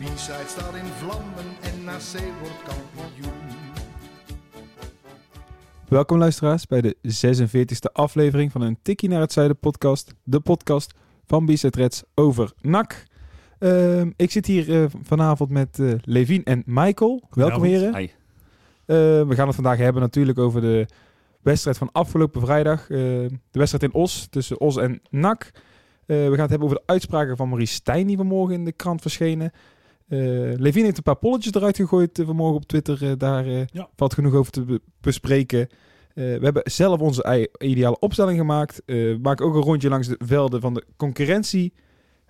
De B-side staat in vlammen en NAC wordt kampioen. Welkom luisteraars bij de 46e aflevering van een Tikkie naar het Zuiden podcast. De podcast van Bizet Reds over NAC. Ehm, ik zit hier eh, vanavond met eh Levien en Michael. Welkom heren. Hi. Eh, we gaan het vandaag hebben natuurlijk over de wedstrijd van afgelopen vrijdag. Eh, de wedstrijd in Os tussen Os en NAC. Eh, we gaan het hebben over de uitspraken van Maurice Stijn die vanmorgen in de krant verschenen. Eh Levien heeft een paar polletjes eruit gegooid eh, vanmorgen op Twitter. Eh, daar Ja. valt genoeg over te be- bespreken. We hebben zelf onze ideale opstelling gemaakt. We maken ook een rondje langs de velden van de concurrentie.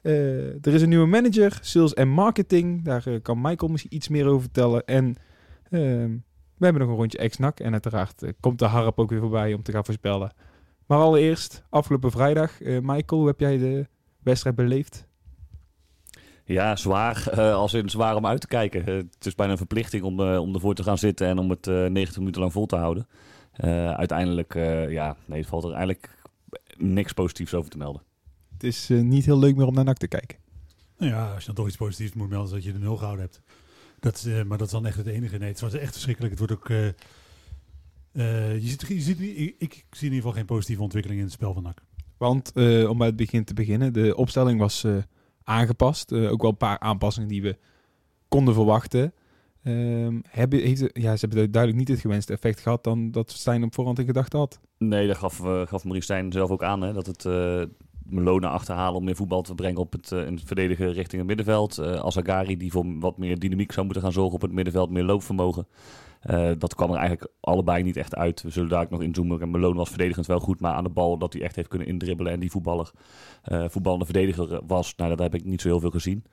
Er is een nieuwe manager, sales en marketing. Daar kan Michael misschien iets meer over vertellen. En ehm, we hebben nog een rondje ex-NAC. En uiteraard komt de harp ook weer voorbij om te gaan voorspellen. Maar allereerst, afgelopen vrijdag. Michael, hoe heb jij de wedstrijd beleefd? Ja, zwaar. eh, als in zwaar om uit te kijken. Eh, het is bijna een verplichting om, eh, om ervoor te gaan zitten en om het eh 90 minuten lang vol te houden. Eh, uiteindelijk, eh, ja, nee, het valt er eigenlijk niks positiefs over te melden. Het is eh, niet heel leuk meer om naar NAC te kijken. Nou ja, als je dan toch iets positiefs moet melden, is dat je de nul gehouden hebt. Dat, eh, maar dat is dan echt het enige. Nee, het was echt verschrikkelijk. Het wordt ook... eh, eh, je ziet, je ziet, niet- ik, ik zie in ieder geval geen positieve ontwikkeling in het spel van NAC. Want eh, om bij het begin te beginnen, de opstelling was eh, aangepast. Eh, ook wel een paar aanpassingen die we konden verwachten. Ehm, hebben, heeft, ja, ze hebben duidelijk niet het gewenste effect gehad dan dat Stijn op voorhand in gedachten had. Nee, dat gaf, eh, gaf Maurice Stijn zelf ook aan. Hè, dat het eh Melona achterhalen om meer voetbal te brengen op het, eh, in het verdedigen richting het middenveld. Eh Azagari die voor wat meer dynamiek zou moeten gaan zorgen op het middenveld, meer loopvermogen. Eh, dat kwam er eigenlijk allebei niet echt uit. We zullen daar ook nog inzoomen. En Malone was verdedigend wel goed, maar aan de bal dat hij echt heeft kunnen indribbelen. En die voetballer, eh voetballende verdediger was, nou, dat heb ik niet zo heel veel gezien.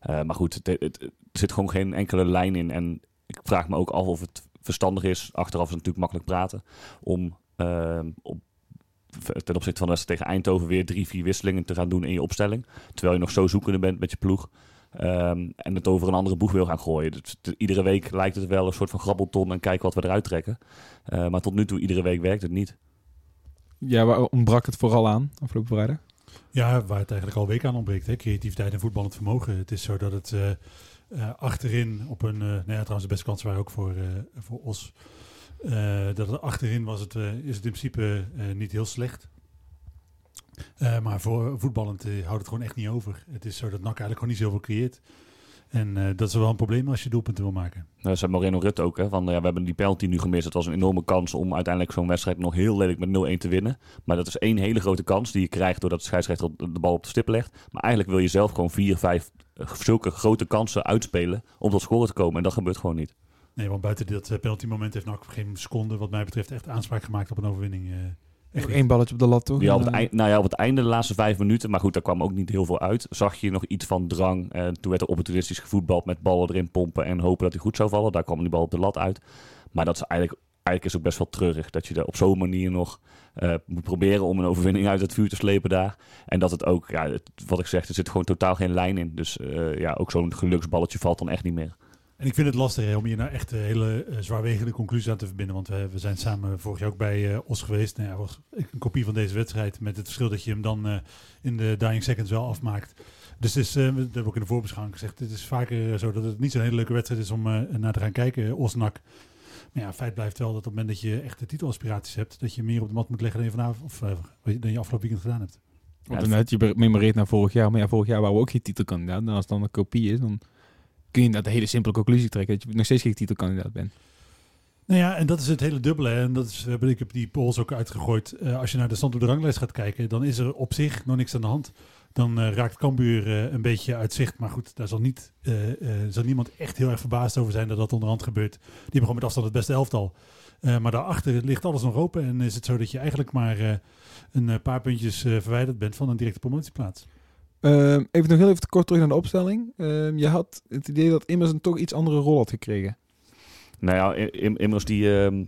Eh, maar goed, er zit gewoon geen enkele lijn in. En ik vraag me ook af of het verstandig is. Achteraf is het natuurlijk makkelijk praten. Om eh, op, ten opzichte van de wedstrijd tegen Eindhoven weer drie, vier wisselingen te gaan doen in je opstelling. Terwijl je nog zo zoekende bent met je ploeg. Ehm, en het over een andere boeg wil gaan gooien. Dus iedere week lijkt het wel een soort van grabbelton en kijken wat we eruit trekken. Eh, maar tot nu toe, iedere week werkt het niet. Ja, waar ontbrak het vooral aan afgelopen vrijdag? Ja, waar het eigenlijk al week aan ontbreekt. Hè? Creativiteit en voetballend vermogen. Het is zo dat het eh, eh, achterin op een... eh nou ja, trouwens de beste kansen waren ook voor, eh, voor Os. Eh, dat het achterin was het, eh, is het in principe eh, niet heel slecht. Eh, maar voor voetballend eh, houdt het gewoon echt niet over. Het is zo dat NAC eigenlijk gewoon niet zoveel creëert. En eh, dat is wel een probleem als je doelpunten wil maken. Dat zei Moreno Rutte ook. Hè, van, ja, we hebben die penalty nu gemist. Het was een enorme kans om uiteindelijk zo'n wedstrijd nog heel lelijk met 0-1 te winnen. Maar dat is één hele grote kans die je krijgt doordat de scheidsrechter de bal op de stip legt. Maar eigenlijk wil je zelf gewoon vier, vijf zulke grote kansen uitspelen om tot scoren te komen. En dat gebeurt gewoon niet. Nee, want buiten dat penalty moment heeft NAC geen seconde wat mij betreft echt aanspraak gemaakt op een overwinning. Eh, echt één balletje op de lat, toch? Ja, op, het eh, eind, nou ja, op het einde, de laatste vijf minuten, maar goed, daar kwam ook niet heel veel uit. Zag je nog iets van drang. En toen werd er opportunistisch gevoetbald met ballen erin pompen en hopen dat hij goed zou vallen. Daar kwam die bal op de lat uit. Maar dat is eigenlijk, eigenlijk is ook best wel treurig dat je er op zo'n manier nog eh, moet proberen om een overwinning uit het vuur te slepen daar. En dat het ook, ja, het- wat ik zeg, er zit gewoon totaal geen lijn in. Dus eh, ja, ook zo'n geluksballetje valt dan echt niet meer. En ik vind het lastig om hier nou echt een hele eh, zwaarwegende conclusie aan te verbinden. Want we, we zijn samen vorig jaar ook bij eh, Os geweest. Nou ja, was een kopie van deze wedstrijd. Met het verschil dat je hem dan eh, in de dying seconds wel afmaakt. Dus is, eh, dat we ook in de voorbeschouwing gezegd. Het is vaker eh, zo dat het niet zo'n hele leuke wedstrijd is om eh, naar te gaan kijken. eh, Os-Nak. Maar ja, feit blijft wel dat op het moment dat je echt de titelaspiraties hebt. Dat je meer op de mat moet leggen dan je vanavond of eh, dan je afgelopen weekend gedaan hebt. Want net, je memoreert naar vorig jaar. Maar ja, vorig jaar waren we ook geen titelkandidaat. Nou, als het dan een kopie is, dan kun je een hele simpele conclusie trekken. Dat je nog steeds geen titelkandidaat bent. Nou ja, en dat is het hele dubbele. En dat is, hebben- ik heb die polls ook uitgegooid. Eh, als je naar de stand op de ranglijst gaat kijken, dan is er op zich nog niks aan de hand. Dan eh, raakt Cambuur eh, een beetje uit zicht. Maar goed, daar zal, niet, eh, eh, zal niemand echt heel erg verbaasd over zijn dat dat onderhand gebeurt. Die gewoon met afstand het beste elftal. Eh, maar daarachter ligt alles nog open. En is het zo dat je eigenlijk maar eh, een eh, paar puntjes eh, verwijderd bent van een directe promotieplaats. Ehm, even nog heel even kort terug naar de opstelling. Ehm, je had het idee dat Immers een toch iets andere rol had gekregen. Nou ja, Im- Immers die, ehm,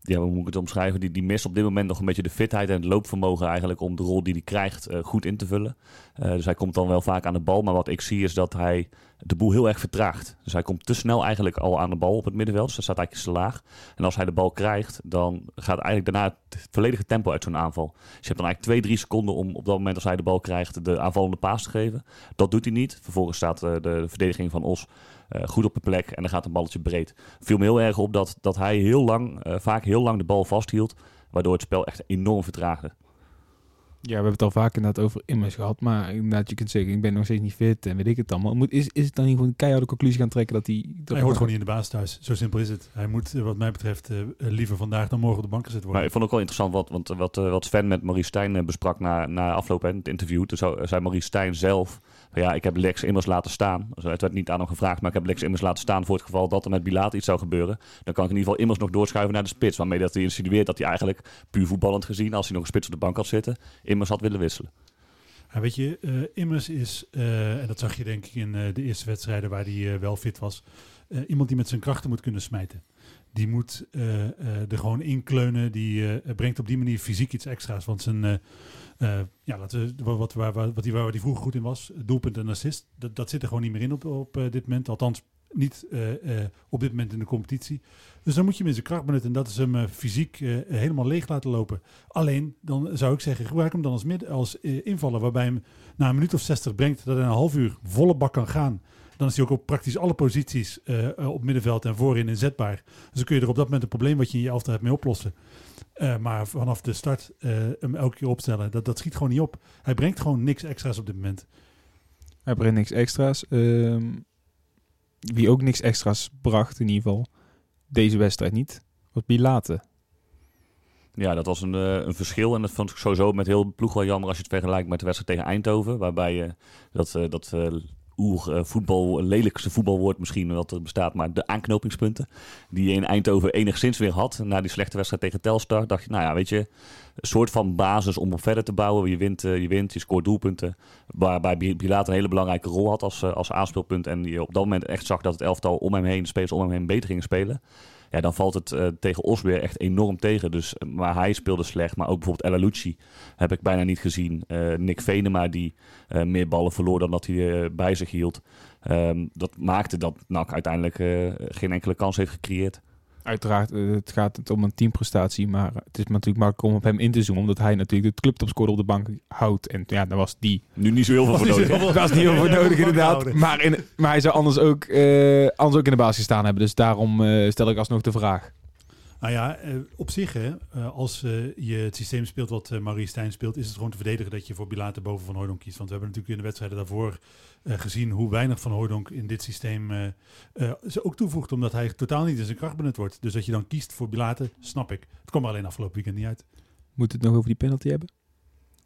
ja, hoe moet ik het omschrijven? Die, die mist op dit moment nog een beetje de fitheid en het loopvermogen eigenlijk om de rol die hij krijgt eh, goed in te vullen. Eh, dus hij komt dan wel vaak aan de bal, maar wat ik zie is dat hij de boel heel erg vertraagt. Dus hij komt te snel eigenlijk al aan de bal op het middenveld, dus dat staat eigenlijk te laag. En als hij de bal krijgt, dan gaat eigenlijk daarna het volledige tempo uit zo'n aanval. Dus je hebt dan eigenlijk twee, drie seconden om op dat moment als hij de bal krijgt de aanvallende paas te geven. Dat doet hij niet. Vervolgens staat eh, de, de verdediging van Os eh, goed op de plek en dan gaat een balletje breed. Viel me heel erg op dat, dat hij heel lang, eh, vaak heel lang de bal vasthield, waardoor het spel echt enorm vertraagde. Ja, we hebben het al vaak inderdaad over immers gehad. Maar inderdaad, je kunt zeggen, ik ben nog steeds niet fit en weet ik het allemaal. Moet, is, is het dan niet gewoon een keiharde conclusie gaan trekken dat hij... Dat Hij hoort gewoon niet in de baas thuis. Zo simpel is het. Hij moet, wat mij betreft, eh, liever vandaag dan morgen op de bank gezet Maar worden. ik vond het ook wel interessant wat, want, wat, eh, wat Sven met Maurice Stijn eh, besprak na, na afloop in het interview. Toen zou- zei Maurice Stijn zelf, ja, ik heb Lex immers laten staan. Dus het werd niet aan hem gevraagd, maar ik heb Lex immers laten staan voor het geval dat er met Bilaat iets zou gebeuren. Dan kan ik in ieder geval immers nog doorschuiven naar de spits. Waarmee dat hij insinueert dat hij eigenlijk, puur voetballend gezien, als hij nog een spits op de bank had zitten, immers had willen wisselen. Weet je, eh, Immers is, eh, en dat zag je denk ik in eh, de eerste wedstrijden waar hij wel fit was, iemand die met zijn krachten moet kunnen smijten. Die moet eh, eh, er gewoon inkleunen, die eh, brengt op die manier fysiek iets extra's. Want zijn, ja, wat, wat, waar, wat hij, waar hij vroeger goed in was, doelpunt en assist, dat, zit er gewoon niet meer in op, op dit moment. Althans, niet op dit moment in de competitie. Dus dan moet je hem in zijn kracht benutten. En dat is hem fysiek helemaal leeg laten lopen. Alleen, dan zou ik zeggen, gebruik hem dan als, midden, als invaller. Waarbij hem na een minuut of 60 brengt dat hij een half uur volle bak kan gaan. Dan is hij ook op praktisch alle posities eh, eh, op middenveld en voorin inzetbaar. Dus dan kun je er op dat moment een probleem wat je in je elftal hebt mee oplossen. Eh, maar vanaf de start eh, hem elke keer opstellen, dat, dat schiet gewoon niet op. Hij brengt gewoon niks extra's op dit moment. Hij brengt niks extra's. Ehm, wie ook niks extra's bracht, in ieder geval, deze wedstrijd niet, was Bilate. Ja, dat was een, eh, een verschil. En dat vond ik sowieso met heel de ploeg wel jammer als je het vergelijkt met de wedstrijd tegen Eindhoven. Waarbij je dat, eh, dat eh, oer eh, voetbal, lelijkste voetbalwoord misschien wat er bestaat, maar de aanknopingspunten. Die je in Eindhoven enigszins weer had. Na die slechte wedstrijd tegen Telstar dacht je, nou ja, weet je, een soort van basis om op verder te bouwen. Je wint, eh, je, wint je scoort doelpunten. Waarbij Bi- Bilaat een hele belangrijke rol had als, eh, als aanspeelpunt. En je op dat moment echt zag dat het elftal om hem heen, de om hem heen beter gingen spelen. Ja, dan valt het eh, tegen Os weer echt enorm tegen. Dus, eh, maar hij speelde slecht. Maar ook bijvoorbeeld El Alouci heb ik bijna niet gezien. Eh, Nick Venema die meer ballen verloor dan dat hij bij zich hield. Ehm, dat maakte dat NAC uiteindelijk geen enkele kans heeft gecreëerd. Uiteraard, eh, het gaat het om een teamprestatie, maar het is natuurlijk makkelijk om op hem in te zoomen, omdat hij natuurlijk de clubtopscorer op de bank houdt. En ja, daar was die. Nu niet zo heel veel voor nodig. Daar was niet heel veel nodig inderdaad. Maar, in, maar hij zou anders ook, eh, anders ook in de basis gestaan hebben. Dus daarom eh, stel ik alsnog de vraag. Nou ja, eh, op zich, hè, eh, als eh, je het systeem speelt wat Maurice Stijn speelt, is het gewoon te verdedigen dat je voor Bilater boven Van Hooydonk kiest. Want we hebben natuurlijk in de wedstrijden daarvoor gezien hoe weinig Van Hooydonk in dit systeem ze ook toevoegt, omdat hij totaal niet in zijn kracht benut wordt. Dus dat je dan kiest voor Bilater, snap ik. Het kwam alleen afgelopen weekend niet uit. Moet het nog over die penalty hebben?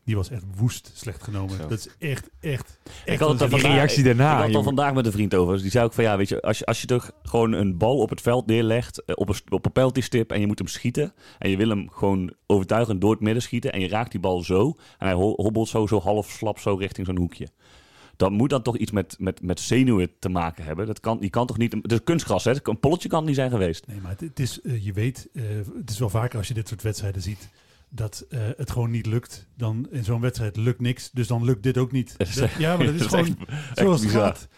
Die was echt woest slecht genomen. Zo. Dat is echt, echt, Ik had het Die vandaag- reactie daarna, Ik had het al vandaag met een vriend over. Dus die zei ook van ja, weet je, als je, als je toch gewoon een bal op het veld neerlegt, eh, op een, op een penalty stip en je moet hem schieten. En je wil hem gewoon overtuigend door het midden schieten. En je raakt die bal zo. En hij ho- hobbelt zo, zo half slap zo richting zo'n hoekje. Dan moet dat toch iets met, met, met zenuwen te maken hebben. Dat kan, die kan toch niet. Het is kunstgras, hè? Een polletje kan het niet zijn geweest. Nee, maar het, het is, eh, je weet, eh, het is wel vaker als je dit soort wedstrijden ziet, dat eh, het gewoon niet lukt. Dan in zo'n wedstrijd lukt niks, dus dan lukt dit ook niet. Dat ja, maar dat is dat is gewoon echt- zoals het gaat.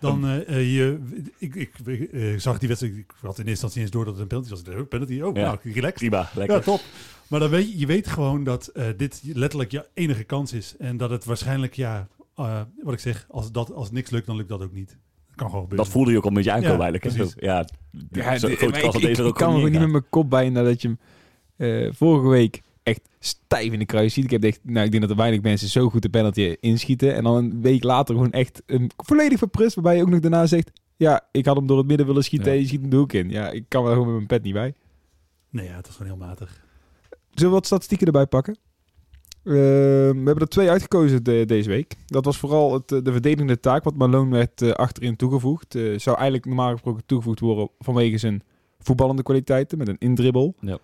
Dan eh, eh, je, ik, ik, ik, eh, zag die wedstrijd, ik had in eerste instantie eens door dat het een penalty was. Ik oh, penalty, oh, Ja. nou, relaxed. Prima, lekker. Ja, top. Maar dan weet je, je weet gewoon dat eh, dit letterlijk je enige kans is. En dat het waarschijnlijk, ja, eh, wat ik zeg, als, dat, als niks lukt, dan lukt dat ook niet. Dat kan gewoon gebeuren. Dat voelde je ook al met je aankomen Ja, eigenlijk. Ja, Ja, de- kans ik, dat ik, deze er ik ook kan gewoon me niet met mijn kop bij nadat je hem eh, vorige week echt stijf in de kruis ziet. Ik, heb echt, nou, ik denk dat er weinig mensen zo goed de penalty inschieten. En dan een week later gewoon echt een volledig verprust. Waarbij je ook nog daarna zegt... Ja, ik had hem door het midden willen schieten. Ja. en Je schiet hem de hoek in. Ja, ik kan er gewoon met mijn pet niet bij. Nee, ja, het was gewoon heel matig. Zullen we wat statistieken erbij pakken? Eh, we hebben er twee uitgekozen de- deze week. Dat was vooral het, eh, de verdedigende taak, wat Malone werd eh, achterin toegevoegd. Zou eigenlijk normaal gesproken toegevoegd worden vanwege zijn voetballende kwaliteiten met een indribbel. Ja.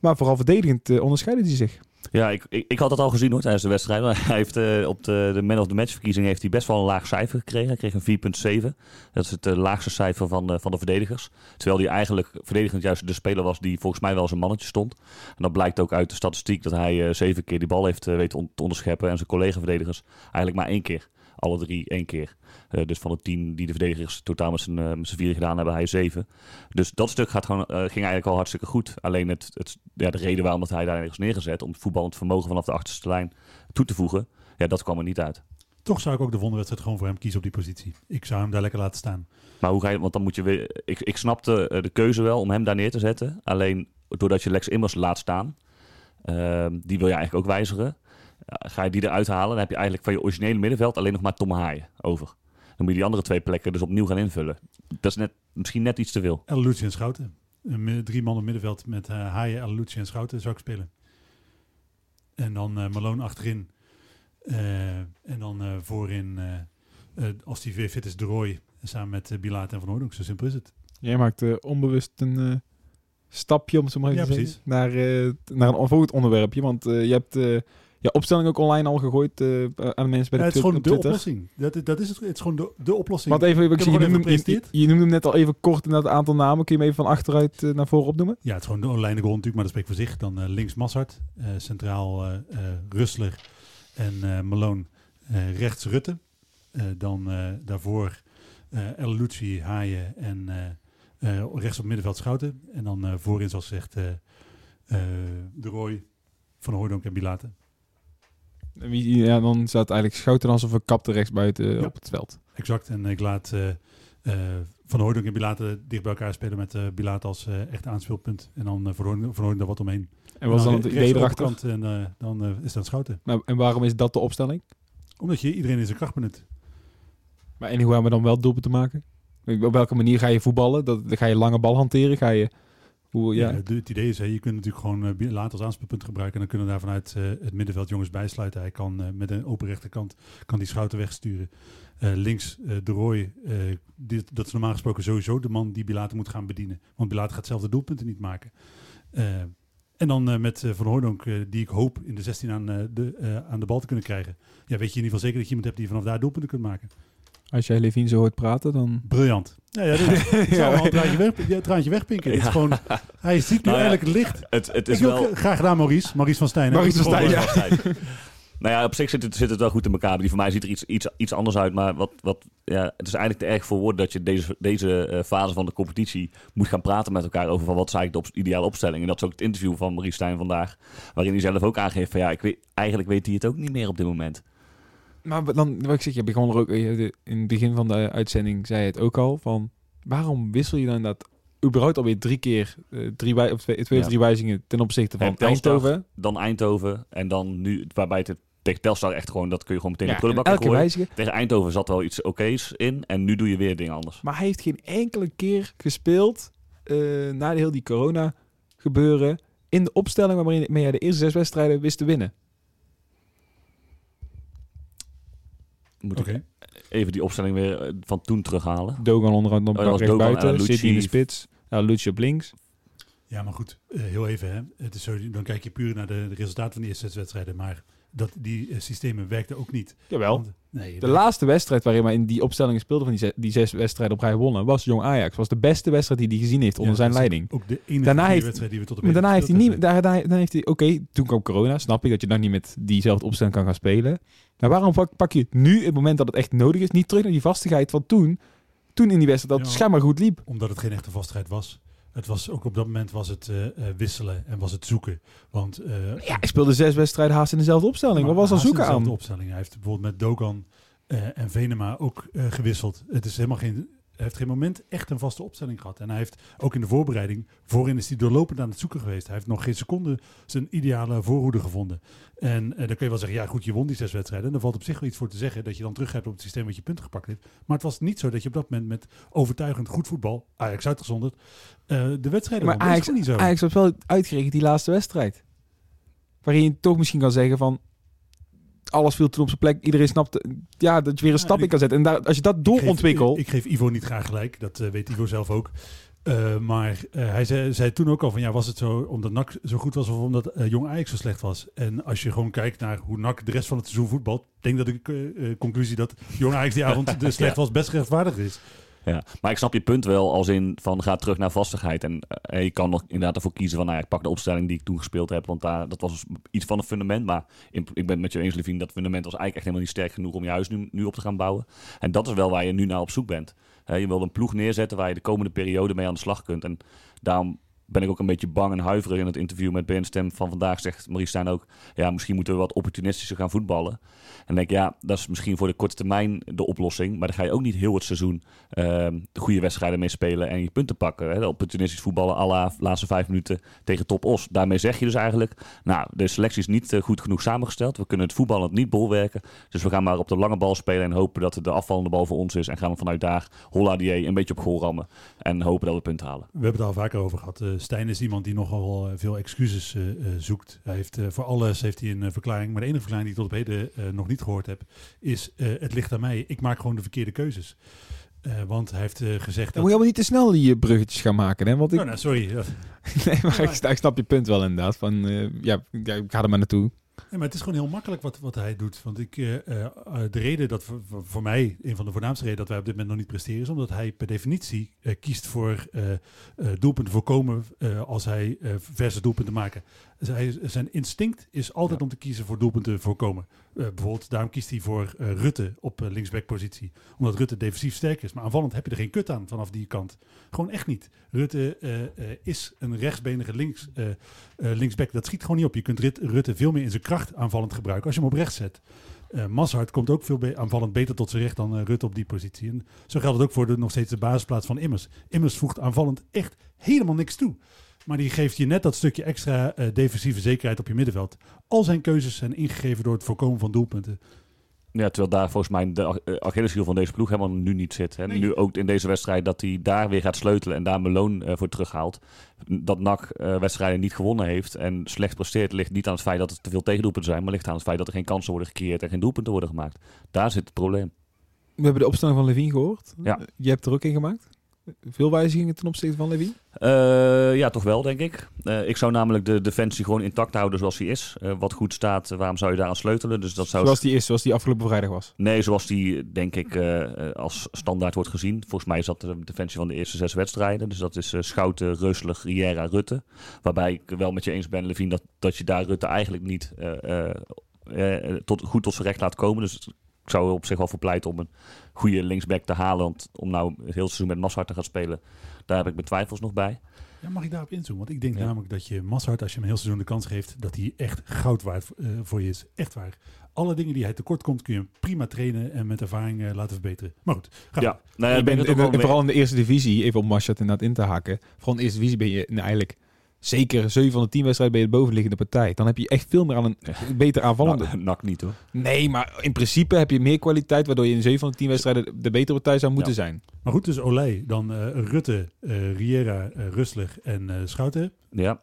Maar vooral verdedigend eh, onderscheidde hij zich. Ja, ik, ik, ik had het al gezien hoor tijdens de wedstrijd. Maar Hij heeft eh, op de, de Man of the Match verkiezing heeft hij best wel een laag cijfer gekregen. Hij kreeg een 4,7. Dat is het eh, laagste cijfer van, van de verdedigers. Terwijl hij eigenlijk verdedigend juist de speler was die volgens mij wel zijn mannetje stond. En dat blijkt ook uit de statistiek dat hij zeven keer die bal heeft weten te onderscheppen. En zijn collega-verdedigers eigenlijk maar één keer. Alle drie één keer. Eh, dus van de tien die de verdedigers totaal met z'n eh, vieren gedaan hebben, hij zeven. Dus dat stuk gaat gewoon, eh, ging eigenlijk al hartstikke goed. Alleen het, het, ja, de reden waarom dat hij daar ergens neergezet, om het voetballend vermogen vanaf de achterste lijn toe te voegen, ja, dat kwam er niet uit. Toch zou ik ook de volgende wedstrijd gewoon voor hem kiezen op die positie. Ik zou hem daar lekker laten staan. Maar hoe ga je, want dan moet je weer, ik, ik snapte de keuze wel om hem daar neer te zetten. Alleen doordat je Lex Immers laat staan, die wil je eigenlijk ook wijzigen. Ja, ga je die eruit halen, dan heb je eigenlijk van je originele middenveld alleen nog maar Tom Haaien over. Dan moet je die andere twee plekken dus opnieuw gaan invullen. Dat is net, misschien net iets te veel. El Lucie en Schouten. Een drie man op middenveld met eh Haaien, El Lucie en Schouten zou ik spelen. En dan eh Malone achterin. Eh, en dan eh, voorin, eh, eh, als die weer fit is, de Roy. Samen met uh, Bilaat en Van Hoordonk. Zo simpel is het. Jij maakt eh, onbewust een eh, stapje, om zo maar Ja, te zeggen, naar, eh, naar een volgend onderwerpje. Want eh, je hebt eh je opstelling ook online al gegooid eh, aan de mensen bij Ja, de het is gewoon de oplossing. Dat, is- dat is het. Het is gewoon de, de oplossing. Want even, ik zie, je, noemde, je, je, noemde hem net al even kort naar het aantal namen. Kun je hem even van achteruit eh, naar voren opnoemen? Ja, het is gewoon de online goal natuurlijk, maar dat spreekt voor zich. Dan eh, links Massart, eh, centraal eh eh, Rustler en eh Malone eh, rechts Rutte. Eh, dan eh, daarvoor eh El Lucci, Haaien en eh, eh, rechts op middenveld Schouten. En dan eh, voorin, zoals gezegd, eh, eh, De Roy, Van Hooydonk en Bilaten. Ja, dan staat eigenlijk Schouten als of een kapte rechts buiten eh, Ja. op het veld. Exact. En ik laat eh, eh, Van Hooydonk en Bilaten dicht bij elkaar spelen met Bilaat als echt aanspeelpunt. En dan Van Hooydonk daar wat omheen. En wat is dan het rechts idee erachter? En dan is dat Schouten. Maar, en waarom is dat de opstelling? Omdat je iedereen in zijn kracht benut. Maar en hoe gaan we dan wel doelpunten maken? Op welke manier ga je voetballen? Dat, ga je lange bal hanteren? Ga je... Ja. Het idee is, hè, je kunt natuurlijk gewoon Bi- later als aanspeelpunt gebruiken. En dan kunnen daar vanuit eh, het middenveld jongens bijsluiten. Hij kan eh, met een open rechterkant kan die schouten wegsturen. Links de Roy, dit, dat is normaal gesproken sowieso de man die Bilater moet gaan bedienen. Want Bilater gaat zelf de doelpunten niet maken. En dan met Van Hooydonk, eh, die ik hoop in de 16 aan, de, aan de bal te kunnen krijgen. Ja, weet je in ieder geval zeker dat je iemand hebt die vanaf daar doelpunten kunt maken. Als jij Levine zo hoort praten, dan... Briljant. Ja, ja, dit is, ik zou wel een traantje, weg, ja, traantje wegpinken. Het is gewoon, hij ziet nu Nou eigenlijk het licht. Het, het is Ik wel... graag gedaan, Maurice. Maurice van Stijn. Maurice van Stijn. Nou ja, op zich zit het, zit het wel goed in elkaar. Die van mij ziet er iets, iets, iets anders uit. Maar wat, wat, ja, het is eigenlijk te erg voor woorden dat je deze, deze eh, fase van de competitie moet gaan praten met elkaar over van wat is eigenlijk de op- ideale opstelling. En dat is ook het interview van Maurice Stijn vandaag. Waarin hij zelf ook aangeeft van ja, ik weet, eigenlijk weet hij het ook niet meer op dit moment. Maar dan, wat ik zeg, je begon er ook eh, in het begin van de uitzending zei je het ook al van waarom wissel je dan dat überhaupt alweer drie keer eh, drie wij, of twee, twee of Ja. drie wijzigingen ten opzichte van Telstar, Eindhoven? Dan Eindhoven en dan nu, waarbij het tegen Telstar echt gewoon, dat kun je gewoon meteen Ja, de prullenbak en elke gooien. Tegen Eindhoven zat wel iets oké's in en nu doe je weer dingen anders. Maar hij heeft geen enkele keer gespeeld eh, na de heel die corona gebeuren in de opstelling waarmee hij de eerste zes wedstrijden wist te winnen. Moet Oké. ik even die opstelling weer eh, van toen terughalen. Dogan onder andere op Oh, rechts buiten, eh, Lucci. Sidney in de spits, ja, Lucci op links. Ja, maar goed, eh, heel even. Hè. Het is zo, dan kijk je puur naar de, de resultaten van die eerste zes wedstrijden. Maar dat, die eh, systemen werkten ook niet. Jawel. Want- nee, De laatste wedstrijd waarin hij in die opstelling speelde van die, zes, die zes wedstrijden op rij wonnen, was Jong Ajax. Was de beste wedstrijd die hij gezien heeft onder ja, zijn is leiding. Ook de enige Daarna heeft- wedstrijd die we tot Maar daarna heeft hij niet, daar, daar, daarna heeft hij, oké, toen kwam corona, snap ik dat je dan niet met diezelfde opstelling kan gaan spelen. Maar waarom pak, pak je het nu, het moment dat het echt nodig is, niet terug naar die vastigheid van toen, toen in die wedstrijd, dat het Ja. schijnbaar goed liep. Omdat het geen echte vastigheid was. Het was ook op dat moment was het eh, eh, wisselen en was het zoeken. Want eh, Ja, hij speelde zes wedstrijden haast in dezelfde opstelling. Wat was Haast zoeken aan? opstelling. Hij heeft bijvoorbeeld met Dogan en Venema ook gewisseld. Het is helemaal geen, heeft geen moment echt een vaste opstelling gehad. En hij heeft ook in de voorbereiding, voorin is hij doorlopend aan het zoeken geweest. Hij heeft nog geen seconde zijn ideale voorhoede gevonden. En eh, dan kun je wel zeggen, ja goed, je won die zes wedstrijden. En valt op zich wel iets voor te zeggen dat je dan terug hebt op het systeem wat je punten gepakt heeft. Maar het was niet zo dat je op dat moment met overtuigend goed voetbal, Ajax uitgezonderd, eh, de wedstrijden Maar won. Ajax, niet zo. Ajax had wel uitgerekend die laatste wedstrijd. Waarin je toch misschien kan zeggen van, alles viel toen op zijn plek. Iedereen snapte, ja, dat je weer een Ja, stap in kan zetten. En daar, als je dat Ik doorontwikkelt... Ik, ik geef Ivo niet graag gelijk, dat eh, weet Ivo zelf ook. Eh, maar eh, hij zei, zei toen ook al van ja, was het zo omdat NAC zo goed was of omdat Jong Ajax zo slecht was? En als je gewoon kijkt naar hoe NAC de rest van het seizoen voetbalt, denk dat ik conclusie dat Jong Ajax die avond de slecht was best rechtvaardig is. Ja, maar ik snap je punt wel als in van ga terug naar vastigheid. En eh, je kan nog inderdaad ervoor kiezen van nou ik pak de opstelling die ik toen gespeeld heb. Want daar, dat was iets van een fundament. Maar ik ben met je eens, Levine, dat fundament was eigenlijk echt helemaal niet sterk genoeg om je huis nu, nu op te gaan bouwen. En dat is wel waar je nu naar op zoek bent. Je wil een ploeg neerzetten waar je de komende periode mee aan de slag kunt. En daarom ben ik ook een beetje bang en huiverig in het interview met BN Stem van vandaag. Zegt Maurice Stijn ook, ja, misschien moeten we wat opportunistischer gaan voetballen. En denk ik, ja, dat is misschien voor de korte termijn de oplossing. Maar dan ga je ook niet heel het seizoen ehm, de goede wedstrijden mee spelen en je punten pakken. Hè? Opportunistisch voetballen à la laatste vijf minuten tegen top Os. Daarmee zeg je dus eigenlijk, nou, de selectie is niet eh, goed genoeg samengesteld. We kunnen het voetballend niet bolwerken. Dus we gaan maar op de lange bal spelen en hopen dat de afvallende bal voor ons is. En gaan we vanuit daar holla die een beetje op goal rammen. En hopen dat we punten halen. We hebben het al vaker over gehad. Eh, Stijn is iemand die nogal eh, veel excuses eh, eh, zoekt. Hij heeft, voor alles heeft hij een verklaring. Maar de enige verklaring die ik tot op heden nog niet gehoord heb, is het ligt aan mij. Ik maak gewoon de verkeerde keuzes. Want hij heeft gezegd Dan dat... moet je allemaal niet te snel die eh, bruggetjes gaan maken. Hè? Want ik, Oh, nou, sorry. Nee, maar ik, ik snap je punt wel inderdaad. Van, ja, ja, ik ga er maar naartoe. Maar het is gewoon heel makkelijk wat, wat hij doet. Want ik, eh, eh, eh, de reden dat voor, mij, een van de voornaamste redenen dat wij op dit moment nog niet presteren, is omdat hij per definitie kiest voor doelpunten voorkomen als hij verse doelpunten maken. Zijn instinct is altijd Ja. om te kiezen voor doelpunten voorkomen. Eh, bijvoorbeeld, daarom kiest hij voor eh, Rutte op uh, linksbackpositie. Omdat Rutte defensief sterk is. Maar aanvallend heb je er geen kut aan vanaf die kant. Gewoon echt niet. Rutte is een rechtsbenige links, linksback. Dat schiet gewoon niet op. Je kunt Rit- Rutte veel meer in zijn kracht aanvallend gebruiken als je hem op rechts zet. Mazhart komt ook veel be- aanvallend beter tot zijn recht dan Rutte op die positie. En zo geldt het ook voor de, nog steeds de basisplaats van Immers. Immers voegt aanvallend echt helemaal niks toe. Maar die geeft je net dat stukje extra eh, defensieve zekerheid op je middenveld. Al zijn keuzes zijn ingegeven door het voorkomen van doelpunten. Ja, terwijl daar volgens mij de eh, Achilleshiel van deze ploeg helemaal nu niet zit. Hè. Nee. Nu ook in deze wedstrijd dat hij daar weer gaat sleutelen en daar Meloon eh, voor terughaalt. Dat NAC eh, wedstrijden niet gewonnen heeft en slecht presteert ligt niet aan het feit dat er te veel tegendoelpunten zijn, maar ligt aan het feit dat er geen kansen worden gecreëerd en geen doelpunten worden gemaakt. Daar zit het probleem. We hebben de opstelling van Levine gehoord. Ja. Je hebt er ook in gemaakt. Veel wijzigingen ten opzichte van Levine? Eh, ja, toch wel, denk ik. Eh, ik zou namelijk de defensie gewoon intact houden zoals die is. Eh, wat goed staat, waarom zou je daar aan sleutelen? Dus dat zou Zoals die is, zoals die afgelopen vrijdag was. Nee, zoals die denk ik als standaard wordt gezien. Volgens mij is dat de defensie van de eerste zes wedstrijden. Dus dat is Schouten, Reuselig, Riera, Rutte. Waarbij ik wel met je eens ben, Levine, dat, dat je daar Rutte eigenlijk niet tot, goed tot zijn recht laat komen. Dus ik zou er op zich wel voor pleiten om een goede linksback te halen. Want om nou het hele seizoen met Massart te gaan spelen, daar heb ik mijn twijfels nog bij. Ja, mag ik daarop inzoomen? Want ik denk Ja. namelijk dat je Mazhart, als je hem een heel seizoen de kans geeft, dat hij echt goud waard eh, voor je is. Echt waar. Alle dingen die hij tekort komt, kun je hem prima trainen en met ervaring eh, laten verbeteren. Maar goed, ga Ja, nou ja, Ik ben het ook mee- vooral in de eerste divisie, even om Maschat inderdaad in te haken. Vooral in de eerste divisie ben je nou, eigenlijk zeker 7 van de 10 wedstrijden ben je de bovenliggende partij. Dan heb je echt veel meer aan een beter aanvallende. Nou, nak niet hoor. Nee, maar in principe heb je meer kwaliteit, waardoor je in 7 van de 10 wedstrijden de betere partij zou moeten Ja. zijn. Maar goed, dus Olij, dan eh, Rutte, eh, Riera, eh, Rustler en eh, Schouten. Ja.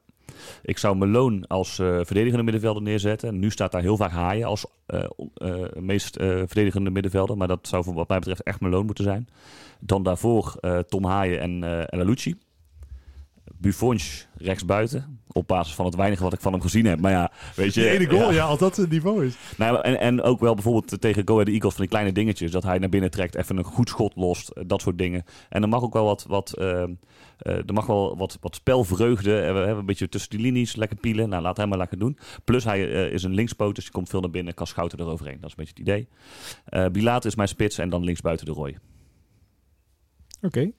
Ik zou Meloon als eh, verdedigende middenvelder neerzetten. Nu staat daar heel vaak Haaien als eh, eh, meest eh, verdedigende middenvelder. Maar dat zou voor wat mij betreft echt Meloon moeten zijn. Dan daarvoor eh, Tom Haaien en eh El Alouchi. Buffons rechtsbuiten. Op basis van het weinige wat ik van hem gezien heb. Maar ja, weet je... Die ene goal, ja. ja, als dat zijn niveau is. Nou, en, en ook wel bijvoorbeeld tegen Go Ahead Eagles van die kleine dingetjes. Dat hij naar binnen trekt, even een goed schot lost. Dat soort dingen. En er mag ook wel wat... wat eh, eh, er mag wel wat, wat spelvreugde. eh, We hebben een beetje tussen die linies lekker pielen. Nou, laat hem maar lekker doen. Plus hij is een linkspoot, dus die komt veel naar binnen. Kan schouten eroverheen. Dat is een beetje het idee. Bilaat is mijn spits en dan linksbuiten de Roy. Oké.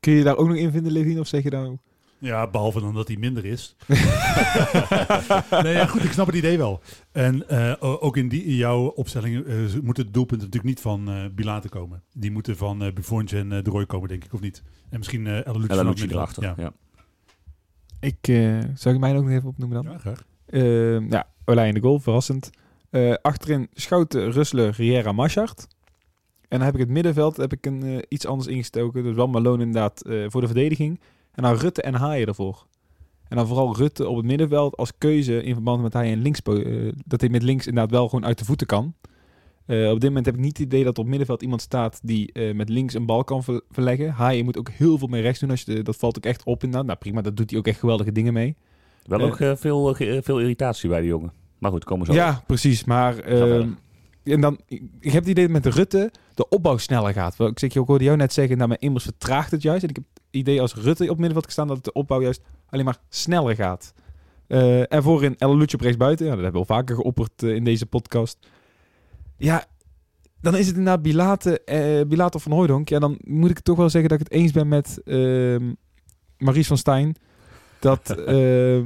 Kun je daar ook nog in vinden, Levine? Of zeg je nou... Ja, behalve dan dat hij minder is. nee, ja, goed, ik snap het idee wel. En eh, ook in, die, in jouw opstelling eh, moeten de doelpunten natuurlijk niet van eh Bilaten komen. Die moeten van eh Buffons en eh De Roy komen, denk ik, of niet? En misschien eh El nog erachter. Ja. Ja. Ik, eh zou ik mij ook nog even opnoemen dan? ja, graag. Eh, ja, Olij in de goal, verrassend. Eh, achterin Schouten, Russler, Riera, Maschart. En dan heb ik het middenveld heb ik een, eh, iets anders ingestoken. Dus wel Malone inderdaad eh, voor de verdediging. En dan Rutte en Haaien ervoor. En dan vooral Rutte op het middenveld als keuze in verband met hij en links, eh, dat hij met links inderdaad wel gewoon uit de voeten kan. Op dit moment heb ik niet het idee dat op middenveld iemand staat die met links een bal kan ver- verleggen. Haaien moet ook heel veel mee rechts doen. Als je de- dat valt ook echt op inderdaad. Nou prima, dat doet hij ook echt geweldige dingen mee. Wel ook veel, veel irritatie bij die jongen. Maar goed, komen zo. Ja, precies. Maar. En dan, ik heb het idee dat met Rutte de opbouw sneller gaat. Ik, zeg, je, hoorde jou net zeggen, nou, mijn immers vertraagt het juist. En ik heb het idee als Rutte op middenveld gestaan dat de opbouw juist alleen maar sneller gaat. Eh, en voorin El Luce op rechts buiten. Ja, dat hebben we al vaker geopperd eh, in deze podcast. Ja, dan is het inderdaad Bilate, eh Bilate of Van Hooijdonk. Ja, dan moet ik toch wel zeggen dat ik het eens ben met ehm Maries van Stijn. Dat ehm,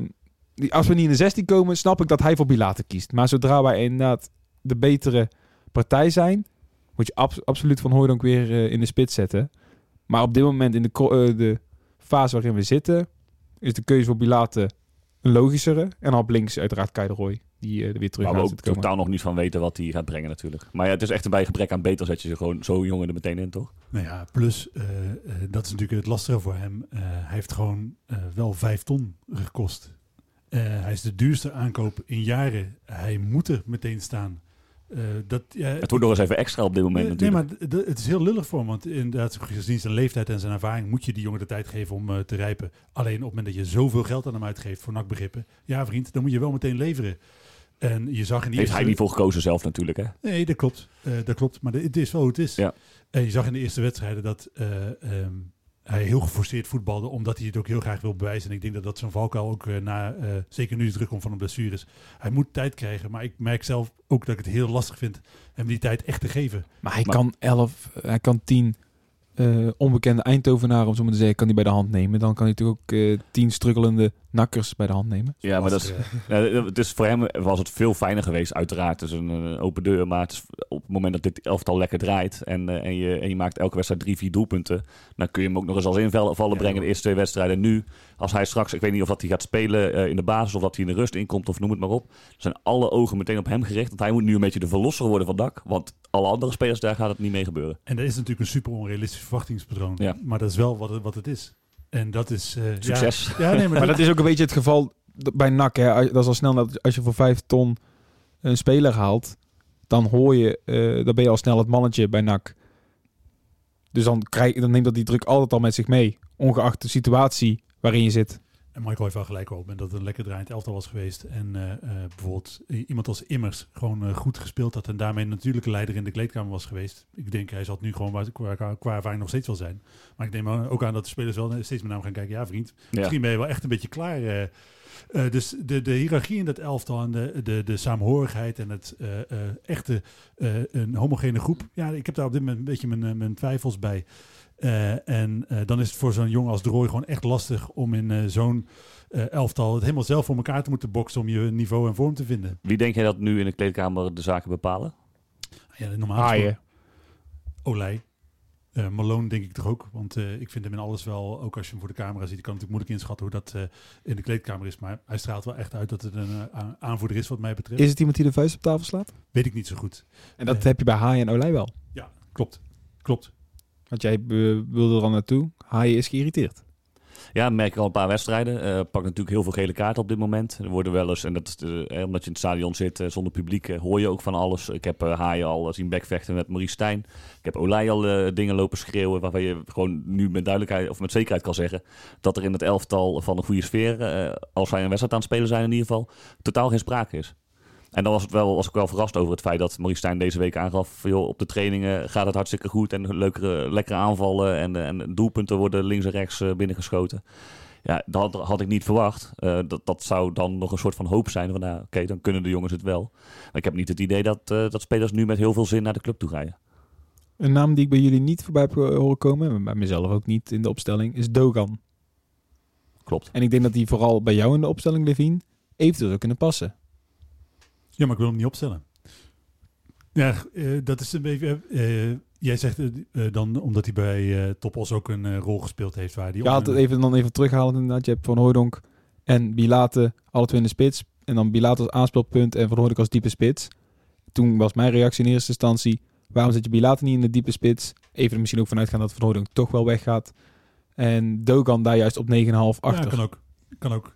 die, als we niet in de 16 komen, snap ik dat hij voor Bilate kiest. Maar zodra wij inderdaad de betere partij zijn, moet je abs- absoluut Van Hooijdonk weer eh, in de spits zetten. Maar op dit moment in de, eh, de fase waarin we zitten, is de keuze voor Bilate een logischere. En op links uiteraard Kai de Roy, die eh, er weer terug Waar we ook komen. totaal nog niet van weten wat hij gaat brengen natuurlijk. Maar ja, het is echt een bijgebrek aan beter zet je ze gewoon zo jong er meteen in, toch? Nou ja, plus, eh, eh, dat is natuurlijk het lastige voor hem. Eh, hij heeft gewoon eh, wel vijf ton gekost. Eh, hij is de duurste aankoop in jaren. Hij moet er meteen staan. Eh, dat, ja, Het wordt nog eens even extra op dit moment nee, nee, natuurlijk. maar d- d- het is heel lullig voor hem. Want inderdaad, gezien zijn leeftijd en zijn ervaring... moet je die jongen de tijd geven om eh, te rijpen. Alleen op het moment dat je zoveel geld aan hem uitgeeft... voor nakbegrippen... ja vriend, dan moet je wel meteen leveren. En je zag in die Heeft eerste- hij niet voor gekozen zelf natuurlijk, hè? Nee, dat klopt. Eh, dat klopt. Maar het is wel hoe het is. Ja. En je zag in de eerste wedstrijden dat eh, ehm, hij heel geforceerd voetbalde, omdat hij het ook heel graag wil bewijzen. En ik denk dat dat zo'n valkuil ook eh, na, eh, zeker nu hij terugkomt van een blessures. Hij moet tijd krijgen, maar ik merk zelf ook dat ik het heel lastig vind hem die tijd echt te geven. Maar hij Maar- kan 11, hij kan 10 eh, onbekende Eindhovenaren, om zo maar te zeggen, kan hij bij de hand nemen. Dan kan hij natuurlijk ook eh 10 struggelende nakkers bij de hand nemen. Ja, maar dat is, het is voor hem was het veel fijner geweest, uiteraard. Het is een, eh, open deur, maar het is op het moment dat dit elftal lekker draait en, eh, en, je, en je maakt elke wedstrijd drie, vier doelpunten, dan kun je hem ook nog eens als invallen Ja, brengen in de eerste twee wedstrijden. Nu, als hij straks, ik weet niet of dat hij gaat spelen eh, in de basis of dat hij in de rust inkomt of noem het maar op, zijn alle ogen meteen op hem gericht. Want hij moet nu een beetje de verlosser worden van dak, want alle andere spelers daar gaat het niet mee gebeuren. En dat is natuurlijk een super onrealistisch verwachtingspatroon. Ja. Maar dat is wel wat het, wat het is. En dat is... eh, Succes. Ja, ja nee, maar, Maar dat is ook een beetje het geval bij NAC. Hè. Als- Dat is al snel dat als je voor 5 ton een speler haalt, dan hoor je, eh, dan ben je al snel het mannetje bij NAC. Dus dan, krijg, dan neemt dat die druk altijd al met zich mee, ongeacht de situatie waarin je zit. En Michael heeft wel gelijk op dat het een lekker draaiend elftal was geweest. En eh, eh, bijvoorbeeld iemand als Immers gewoon eh, goed gespeeld had. En daarmee natuurlijk leider in de kleedkamer was geweest. Ik denk hij zal het nu gewoon waar- qua, qua, qua ervaring nog steeds wel zijn. Maar ik neem ook aan dat de spelers wel steeds met name gaan kijken. Ja vriend, Ja. misschien ben je wel echt een beetje klaar. dus de, de hiërarchie in dat elftal en de, de, de saamhorigheid en het echte een homogene groep. Ja, ik heb daar op dit moment een beetje mijn, mijn twijfels bij. Eh, en eh, dan is het voor zo'n jongen als Roy gewoon echt lastig om in eh, zo'n eh, elftal het helemaal zelf voor elkaar te moeten boksen om je niveau en vorm te vinden. Wie denk jij dat nu in de kleedkamer de zaken bepalen? Ja, normaal Haaien. Olij. Eh, Malone denk ik toch ook. Want eh, ik vind hem in alles wel, ook als je hem voor de camera ziet, ik kan natuurlijk moeilijk inschatten hoe dat eh, in de kleedkamer is. Maar hij straalt wel echt uit dat het een aanvoerder is wat mij betreft. Is het iemand die de vuist op tafel slaat? Weet ik niet zo goed. En dat heb je bij Haaien en Olij wel. Ja, klopt. Klopt. Want jij eh, wilde er al naartoe. Haaien is geïrriteerd. Ja, merk ik al een paar wedstrijden. Eh pak natuurlijk heel veel gele kaarten op dit moment. Er worden wel eens, en dat is eh, omdat je in het stadion zit zonder publiek, hoor je ook van alles. Ik heb Haaien al zien bekvechten met Maurice Stijn. Ik heb Olij al dingen lopen schreeuwen waarvan je gewoon nu met duidelijkheid of met zekerheid kan zeggen dat er in het elftal van een goede sfeer, als zij een wedstrijd aan het spelen zijn in ieder geval, totaal geen sprake is. En dan was, het wel, was ik wel verrast over het feit dat Maurice Stijn deze week aangaf... Joh, op de trainingen gaat het hartstikke goed en leukere, lekkere aanvallen... en, en doelpunten worden links en rechts eh, binnengeschoten. Ja, dat had, ik niet verwacht. Eh, dat, dat zou dan nog een soort van hoop zijn. Van, nou, Oké, dan kunnen de jongens het wel. Maar ik heb niet het idee dat, eh, dat spelers nu met heel veel zin naar de club toe rijden. Een naam die ik bij jullie niet voorbij heb horen komen, en bij mezelf ook niet in de opstelling, is Dogan. Klopt. En ik denk dat die vooral bij jou in de opstelling, Levine, eventueel zou kunnen passen. Ja, maar ik wil hem niet opstellen. Ja, eh, dat is een beetje... eh, jij zegt eh, eh, dan omdat hij bij eh Topos ook een eh, rol gespeeld heeft waar hij... Ja, het even, dan even terughalen inderdaad. Je hebt Van Hooydonk en Bilate alle twee in de spits. En dan Bilate als aanspeelpunt en Van Hooydonk als diepe spits. Toen was mijn reactie in eerste instantie... waarom zet je Bilate niet in de diepe spits? Even er misschien ook vanuit gaan dat Van Hooydonk toch wel weggaat. En Dogan daar juist op 9,5 achter. Ja, kan ook. Kan ook.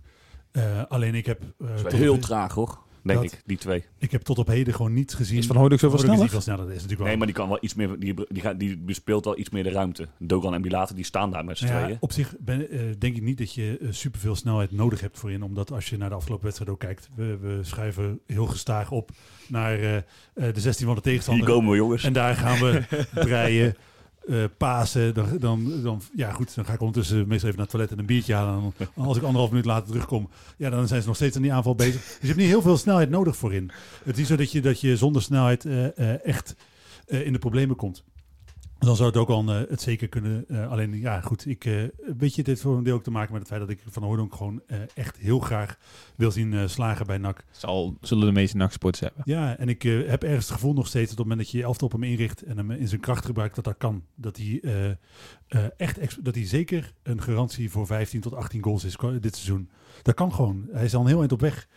Eh, alleen ik heb... eh, toch heel traag hoor. Denk Dat- ik, die twee. Ik heb tot op heden gewoon niet gezien... Is Van Hooydonk zoveel Hooydonk is sneller? niet veel sneller. Dat is natuurlijk Nee, wel... maar die kan wel iets meer, die, die, gaat- die bespeelt wel iets meer de ruimte. Dogan en Bilater, die staan daar met z'n ja, tweeën. op zich ben, eh, denk ik niet dat je eh, superveel snelheid nodig hebt voorin. Omdat als je naar de afgelopen wedstrijd ook kijkt. We, we schuiven heel gestaag op naar eh, eh, de 16 van de Hier tegenstander. komen we, jongens. En daar gaan we breien, eh, pasen. Dan, dan, dan, ja goed, dan ga ik ondertussen meestal even naar het toilet en een biertje halen. En als ik anderhalf minuut later terugkom, ja, dan zijn ze nog steeds aan die aanval bezig. Dus je hebt niet heel veel snelheid nodig voorin. Het is zo dat je, dat je zonder snelheid eh, eh, echt in de problemen komt. Dan zou het ook al eh, het zeker kunnen. eh, alleen, ja, goed. Ik, eh, weet je, dit heeft voor een deel ook te maken met het feit dat ik Van Hooydonk gewoon echt heel graag wil zien slagen bij NAC. Zal, zullen de meeste nachtsports hebben. Ja, en ik heb ergens het gevoel nog steeds dat op het moment dat je je elftal op hem inricht en hem in zijn kracht gebruikt, dat dat kan. Dat hij echt, dat hij zeker een garantie voor 15 tot 18 goals is dit seizoen. Dat kan gewoon. Hij is al een heel eind op weg.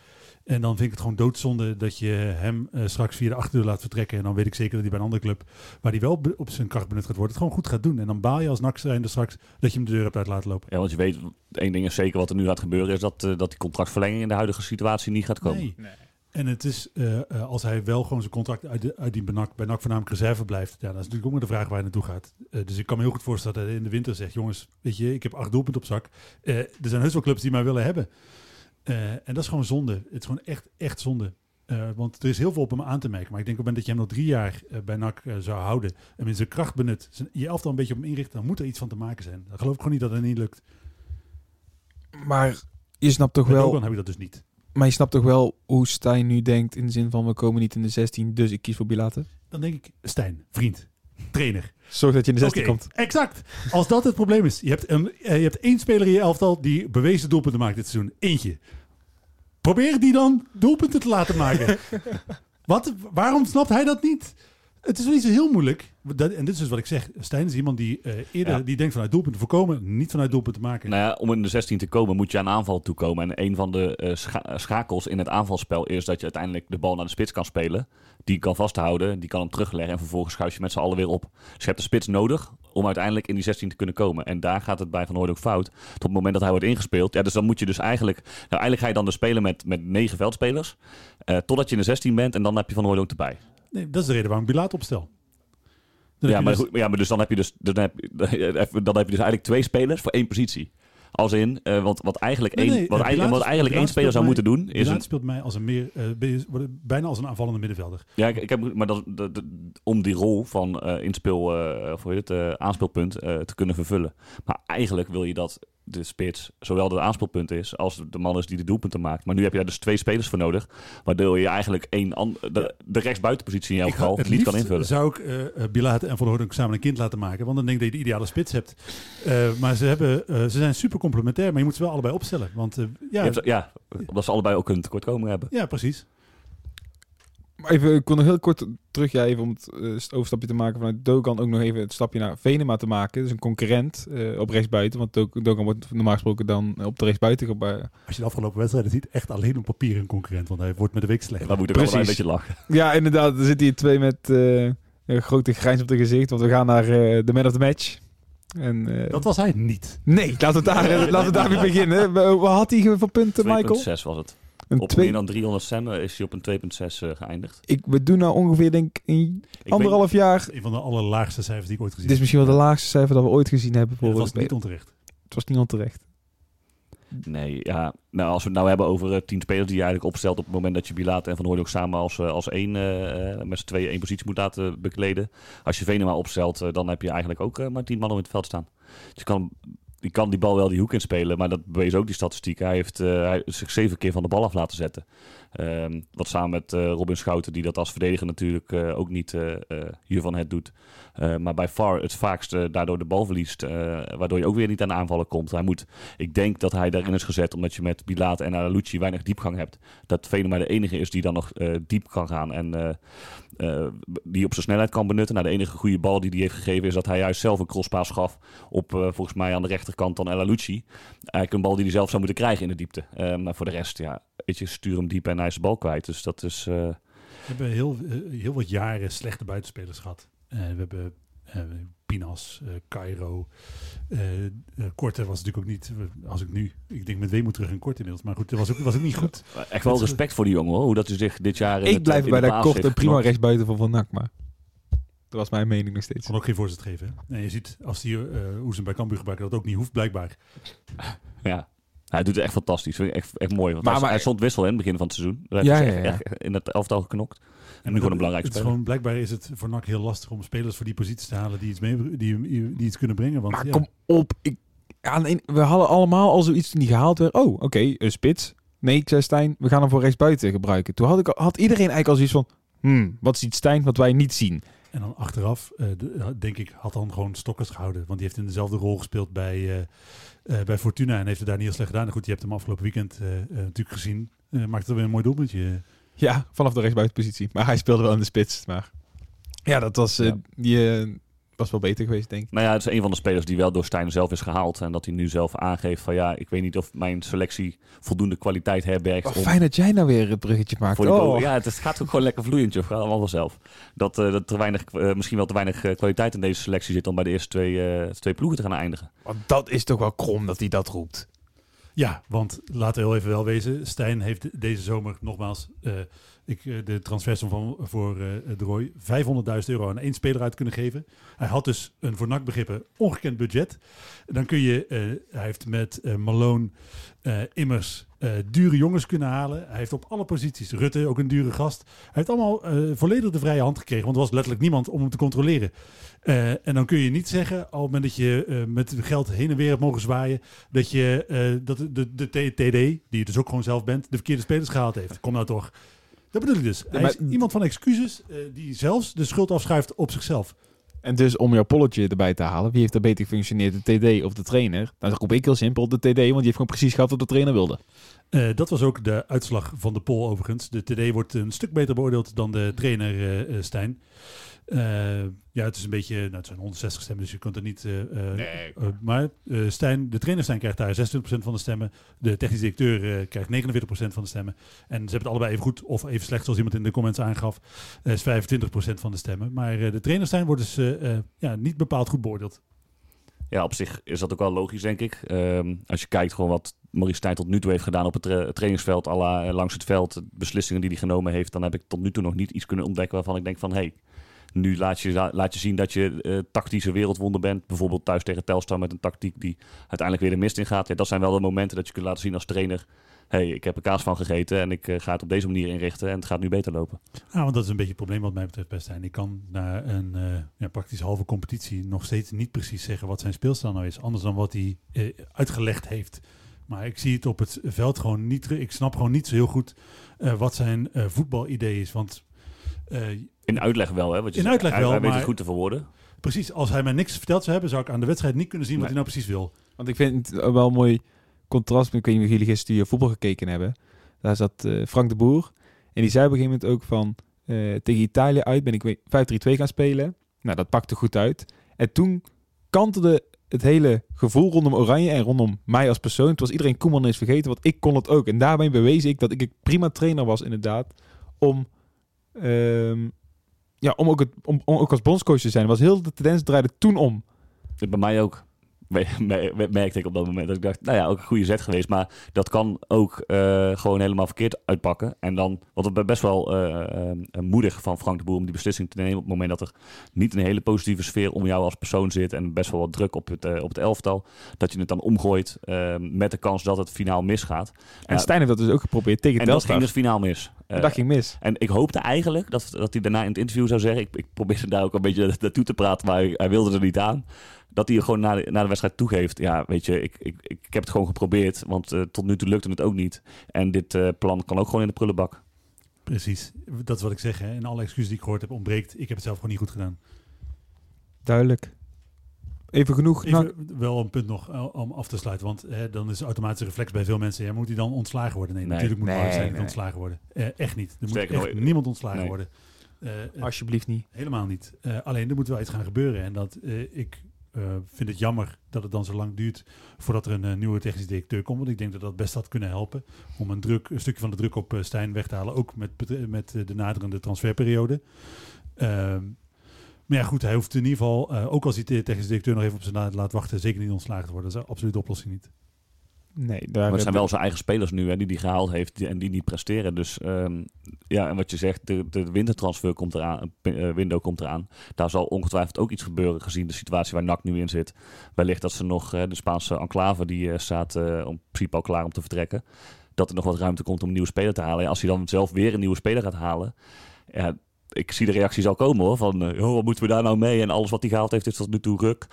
En dan vind ik het gewoon doodzonde dat je hem eh, straks via de achterdeur laat vertrekken. En dan weet ik zeker dat hij bij een andere club, waar hij wel op zijn kracht benut gaat worden, het gewoon goed gaat doen. En dan baal je als NAC zijnde straks dat je hem de deur hebt uit laten lopen. Ja, want je weet, één ding is zeker wat er nu gaat gebeuren, is dat, eh, dat die contractverlenging in de huidige situatie niet gaat komen. Nee. En het is, eh, eh, als hij wel gewoon zijn contract uit, de, uit die bij NAC, bij NAC voornamelijk reserve blijft, ja, dat is natuurlijk ook maar de vraag waar hij naartoe gaat. Dus ik kan me heel goed voorstellen dat hij in de winter zegt, jongens, weet je, ik heb acht doelpunten op zak. Eh, er zijn heus wel clubs die mij willen hebben. Eh, en dat is gewoon zonde. Het is gewoon echt, echt zonde. Eh, want er is heel veel op hem aan te merken. Maar ik denk op het moment dat je hem nog drie jaar eh, bij NAC zou houden en in zijn kracht benut, zijn, je elftal een beetje op hem inricht, dan moet er iets van te maken zijn. Dan geloof ik gewoon niet dat het niet lukt. Maar je snapt toch wel... Dogan heb je dat dus niet. Maar je snapt toch wel hoe Stijn nu denkt in de zin van we komen niet in de 16, dus ik kies voor Bilater. Dan denk ik, Stijn, vriend, trainer. Zorg dat je in de 16 Oké, komt. Exact. Als dat het probleem is. Je hebt, een, eh, je hebt één speler in je elftal die bewezen doelpunten maakt dit seizoen. Eentje. Probeer die dan doelpunten te laten maken. wat, waarom snapt hij dat niet? Het is wel niet zo heel moeilijk. Dat, en dit is dus wat ik zeg. Stijn is iemand die eh, eerder Ja. die denkt vanuit doelpunten voorkomen, niet vanuit doelpunten maken. Nou ja, om in de 16 te komen moet je aan aanval toekomen. En een van de eh, scha- schakels in het aanvalspel is dat je uiteindelijk de bal naar de spits kan spelen. Die kan vasthouden, die kan hem terugleggen en vervolgens schuif je met z'n allen weer op. Dus je hebt de spits nodig om uiteindelijk in die 16 te kunnen komen. En daar gaat het bij Van Hooydonk fout. Tot het moment dat hij wordt ingespeeld. Ja, dus dan moet je dus eigenlijk... Nou, eigenlijk ga je dan dus spelen met, met negen veldspelers. eh, totdat je in de 16 bent en dan heb je Van Hooydonk erbij. Nee, dat is de reden waarom ik Bilaat opstel. Dan Ja maar, dus- goed, ja, maar dus dan heb je dus, dan heb, dan heb je dus eigenlijk twee spelers voor één positie. Als in, eh, want wat eigenlijk Nee, één, wat eigenlijk, wat eigenlijk één speler zou moeten doen, is een, speelt mij als een meer, be- bijna als een aanvallende middenvelder. Ja, ik, ik heb, maar dat, dat- dat- om die rol van inspeel, eh, of hoe heet het, aanspeelpunt te kunnen vervullen. Maar eigenlijk wil je dat de spits zowel de aanspeelpunt is als de man is die de doelpunten maakt. Maar nu heb je daar dus twee spelers voor nodig, waardoor je eigenlijk één an- de, de rechtsbuitenpositie in jouw geval het niet kan invullen. zou ik eh eh, Bilaat en Van samen een kind laten maken. Want dan denk ik dat je de ideale spits hebt. Eh, maar ze, hebben, eh, ze zijn super complementair. Maar je moet ze wel allebei opstellen. Want ja, hebt- ja, omdat ze allebei ook een tekortkoming hebben. ja, precies. Maar even, ik kon nog heel kort terug, ja, even om het eh, overstapje te maken vanuit Dogan, ook nog even het stapje naar Venema te maken. Dus een concurrent eh, op rechtsbuiten, want Do- Dogan wordt normaal gesproken dan op de rechtsbuiten geba- Als je de afgelopen wedstrijden ziet, echt alleen op papier een concurrent. Want hij wordt met de week slechter. Maar we moeten wel een beetje lachen. Ja, inderdaad. Er zitten hier twee met eh, een grote grijns op de gezicht. Want we gaan naar eh, de man of the match. En, eh, Dat was hij niet. Nee, laten we daar, laten we daar weer beginnen. Wat had hij voor punten, Michael? 2,6 was het. Een Op twee- meer dan 300 stemmen is hij op een 2,6 eh, geëindigd. ik, we doen nou ongeveer, denk ik, een Ik anderhalf jaar. Een van de allerlaagste cijfers die ik ooit gezien Dit is misschien wel de laagste cijfer dat we ooit gezien hebben. heb. Voor Dat was niet onterecht. Het was niet onterecht. Nee, ja. Nou, als we het nou hebben over eh, tien spelers die je eigenlijk opstelt op het moment dat je Bilaat en Van Hooydonk samen als, eh, als één, eh, eh, met z'n tweeën één positie moet laten bekleden. Als je Venema opstelt, dan heb je eigenlijk ook maar tien mannen in het veld staan. Dus je kan, je kan die bal wel die hoek inspelen, maar dat bewees ook die statistiek. Hij heeft eh, hij zich zeven keer van de bal af laten zetten. Ehm, wat samen met eh, Robin Schouten, die dat als verdediger natuurlijk eh, ook niet hiervan het doet. Maar bij far het vaakst eh, daardoor de bal verliest, waardoor je ook weer niet aan aanvallen komt. Hij moet ik denk dat hij daarin is gezet omdat je met Bilaat en Alucci weinig diepgang hebt. Dat Venema de enige is die dan nog diep kan gaan en eh, die op zijn snelheid kan benutten. Nou, de enige goede bal die hij heeft gegeven is dat hij juist zelf een crosspaas gaf op eh, volgens mij aan de rechterkant dan El Alucci. Eigenlijk een bal die hij zelf zou moeten krijgen in de diepte. Eh, maar voor de rest, ja, weet je, stuur hem diep en hij is de bal kwijt. Dus dat is... We hebben heel, heel wat jaren slechte buitenspelers gehad. Eh, we hebben Pinas, eh Cairo. eh, eh, Korte was natuurlijk ook niet, als ik nu, ik denk met weemoed terug in Kort inmiddels. Maar goed, dat was ook, was ook niet goed. Echt wel respect voor die jongen hoor. Hoe dat hij zich dit jaar. Ik het- blijf bij de dat baas kort heeft een prima rechtsbuiten van Van Nak, maar dat was mijn mening nog steeds. Kon ook geen voorzet geven. Hè? En je ziet, als die, eh hoe ze bij Cambuur gebruiken, dat ook niet hoeft blijkbaar. Ja. Hij doet het echt fantastisch. Echt, echt mooi. Want Maar- hij, maar- hij stond wissel in het begin van het seizoen. Ja, ja, echt- ja. echt in het elftal geknokt. En nu dat- gewoon een speler. gewoon, blijkbaar is het voor NAC heel lastig om spelers voor die positie te halen die iets, mee, die, die, iets kunnen brengen. Want Maar ja, kom op, ik, aan een- we hadden allemaal al zoiets die gehaald werd. Oh, oké, een spits. Nee, ik zei Stijn, we gaan hem voor rechtsbuiten gebruiken. Toen had, ik, al- had iedereen eigenlijk al zoiets van, hmm, wat ziet Stijn wat wij niet zien? En dan achteraf, eh, de- denk ik, had dan gewoon Stokkers gehouden. Want die heeft in dezelfde rol gespeeld bij, eh, eh, bij Fortuna en heeft het daar niet heel slecht gedaan. Goed, je hebt hem afgelopen weekend eh, eh, natuurlijk gezien. Eh maakte er weer een mooi doelpuntje. Ja, vanaf de rechtsbuitenpositie. Maar hij speelde wel in de spits. Maar ja, dat was, eh, die eh, was wel beter geweest, denk ik. Nou ja, het is een van de spelers die wel door Stijn zelf is gehaald. En dat hij nu zelf aangeeft van ja, ik weet niet of mijn selectie voldoende kwaliteit herbergt. Wat om fijn dat jij nou weer het bruggetje maakt. voor Oh. Ja, het, gaat ook gewoon lekker vloeiend, joh. Gaat allemaal vanzelf. Dat, eh, dat er weinig, misschien wel te weinig kwaliteit in deze selectie zit om bij de eerste twee, twee ploegen te gaan eindigen. Want dat is toch wel krom dat hij dat roept. Ja, want laten we heel even wel wezen. Stijn heeft deze zomer nogmaals eh, ik, eh, de transfersom van, voor de Roy 500.000 euro aan één speler uit kunnen geven. Hij had dus een voor NAC begrippen ongekend budget. Dan kun je, eh, hij heeft met eh, Malone immers dure jongens kunnen halen. Hij heeft op alle posities, Rutte ook een dure gast. Hij heeft allemaal volledig de vrije hand gekregen, want er was letterlijk niemand om hem te controleren. En dan kun je niet zeggen, het moment dat je met geld heen en weer hebt mogen zwaaien, dat je dat de, de, de TD, die je dus ook gewoon zelf bent, de verkeerde spelers gehaald heeft. Kom nou toch. Dat bedoel ik dus. Hij maar- is iemand van excuses eh, die zelfs de schuld afschuift op zichzelf. En dus om jouw polletje erbij te halen, wie heeft er beter gefunctioneerd, de TD of de trainer? Nou, dan roep ik heel simpel de TD, want die heeft gewoon precies gehad wat de trainer wilde. Eh, dat was ook de uitslag van de poll overigens. De TD wordt een stuk beter beoordeeld dan de trainer eh, Stijn. Eh, ja, het is een beetje, nou, het zijn 160 stemmen, dus je kunt er niet. eh, eh, maar eh, Stijn, de trainer Stijn krijgt daar 26% van de stemmen. De technisch directeur krijgt 49% van de stemmen. En ze hebben het allebei even goed of even slecht, zoals iemand in de comments aangaf. eh, is 25% van de stemmen. Maar eh, de trainer Stijn wordt dus eh, eh, ja, niet bepaald goed beoordeeld. Ja, op zich is dat ook wel logisch, denk ik. Ehm, als je kijkt gewoon wat Maurice Stijn tot nu toe heeft gedaan op het tra- trainingsveld, alla, langs het veld, de beslissingen die hij genomen heeft, dan heb ik tot nu toe nog niet iets kunnen ontdekken waarvan ik denk van, hé, hey, nu laat je, laat je zien dat je eh, tactische wereldwonder bent. Bijvoorbeeld thuis tegen Telstar met een tactiek die uiteindelijk weer de mist in gaat. Ja, dat zijn wel de momenten dat je kunt laten zien als trainer, hey, ik heb er kaas van gegeten en ik eh, ga het op deze manier inrichten en het gaat nu beter lopen. Nou, want dat is een beetje het probleem wat mij betreft best zijn. Ik kan na een eh, ja, praktisch halve competitie nog steeds niet precies zeggen wat zijn speelstijl nou is. Anders dan wat hij uitgelegd heeft. Maar ik zie het op het veld gewoon niet. Ik snap gewoon niet zo heel goed wat zijn voetbalidee is. Want In uitleg wel, hè? Want je In zegt, uitleg hij, wel, hij weet maar- het goed te verwoorden. precies, als hij mij niks verteld zou hebben, zou ik aan de wedstrijd niet kunnen zien wat Nee. hij nou precies wil. Want ik vind het wel een mooi contrast. Ik weet niet of jullie gisteren voetbal gekeken hebben. Daar zat eh, Frank de Boer. En die zei op een gegeven moment ook van... eh, tegen Italië uit ben ik weet- 5-3-2 gaan spelen. Nou, dat pakte goed uit. En toen kantelde het hele gevoel rondom Oranje en rondom mij als persoon. Toen was iedereen Koeman is vergeten, want ik kon het ook. En daarbij bewees ik dat ik een prima trainer was inderdaad. Om, ehm, ja, om, ook, het, om, ook als bondscoach te zijn. Was heel de tendens draaide toen om. Bij mij ook. Me- me- Merkte ik op dat moment dat ik dacht, nou ja, ook een goede zet geweest. Maar dat kan ook eh, gewoon helemaal verkeerd uitpakken. En dan, want het best wel eh, eh, moedig van Frank de Boer om die beslissing te nemen. Op het moment dat er niet een hele positieve sfeer om jou als persoon zit. En best wel wat druk op het, op het elftal. Dat je het dan omgooit met de kans dat het finaal misgaat. En Stijn heeft dat dus ook geprobeerd tegen en dat ging dus finaal mis. En dat ging mis. en ik hoopte eigenlijk dat, dat hij daarna in het interview zou zeggen... Ik, ik probeerde daar ook een beetje naartoe te praten, maar hij, hij wilde er niet aan. Dat hij gewoon na de, na de wedstrijd toegeeft... Ja, weet je, ik, ik, ik heb het gewoon geprobeerd. Want eh, tot nu toe lukte het ook niet. En dit eh, plan kan ook gewoon in de prullenbak. Precies, dat is wat ik zeg. Hè. En alle excuses die ik gehoord heb ontbreekt. Ik heb het zelf gewoon niet goed gedaan. Duidelijk. Even genoeg. Even Nou, wel een punt nog eh, om af te sluiten. Want hè, dan is automatische reflex bij veel mensen. Ja, moet hij dan ontslagen worden? Nee, Nee. natuurlijk moet Nee, zijn nee. ontslagen worden. Eh, echt niet. Er moet Sterker echt nog, niemand ontslagen nee. worden. Alsjeblieft niet. helemaal niet. Eh, alleen er moet wel iets gaan gebeuren. En dat eh, ik eh, vind het jammer dat het dan zo lang duurt voordat er een eh, nieuwe technisch directeur komt. Want ik denk dat dat best had kunnen helpen om een, druk, een stukje van de druk op eh, Stijn weg te halen. Ook met, met de naderende transferperiode. Ehm, Maar ja, goed, hij hoeft in ieder geval, ook als hij de technische directeur nog even op zijn laat wachten, zeker niet ontslagen te worden. Dat is absoluut de oplossing niet. Nee, daar Maar het zijn wel zijn eigen spelers nu hè, die hij gehaald heeft die- en die niet presteren. Dus ehm, ja, en wat je zegt, de, de wintertransfer komt eraan, eh, window komt eraan. Daar zal ongetwijfeld ook iets gebeuren gezien de situatie waar NAC nu in zit. Wellicht dat ze nog eh, de Spaanse enclave die eh, staat om in principe al klaar om te vertrekken. Dat er nog wat ruimte komt om een nieuwe speler te halen. Als hij dan zelf weer een nieuwe speler gaat halen. Ja, ik zie de reacties al komen hoor. Van, eh, oh, wat moeten we daar nou mee? En alles wat hij gehaald heeft is tot nu toe ruk.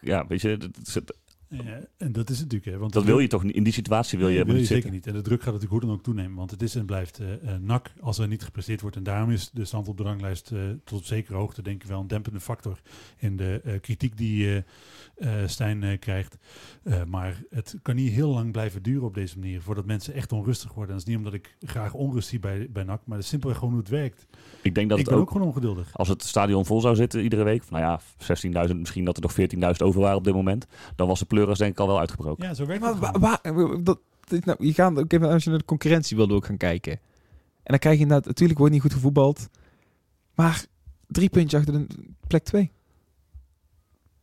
Ja, weet je, dat, dat- Ja, en dat is het natuurlijk, hè. Want dat wil je toch niet. In die situatie wil je Nee, helemaal niet zeker niet. En de druk gaat natuurlijk hoe dan ook toenemen. Want het is en blijft eh, NAC als er niet gepresteerd wordt. En daarom is de stand op de ranglijst eh, tot op zekere hoogte denk ik wel een dempende factor in de kritiek die Stijn eh, krijgt. Eh, maar het kan niet heel lang blijven duren op deze manier voordat mensen echt onrustig worden. En dat is niet omdat ik graag onrust zie bij, bij NAC, maar dat is simpelweg gewoon hoe het werkt. Ik denk dat ik het ben ook ook gewoon ongeduldig. Als het stadion vol zou zitten iedere week, nou ja, 16.000, misschien dat er nog 14.000 over waren op dit moment, dan was de pleuris denk ik al wel uitgebroken. Ja, zo werkt Maar het wa- dat, dit nou, je gaat, ook even, als je naar de concurrentie wilde ook gaan kijken. En dan krijg je inderdaad, natuurlijk wordt niet goed gevoetbald. Maar drie puntjes achter de plek twee.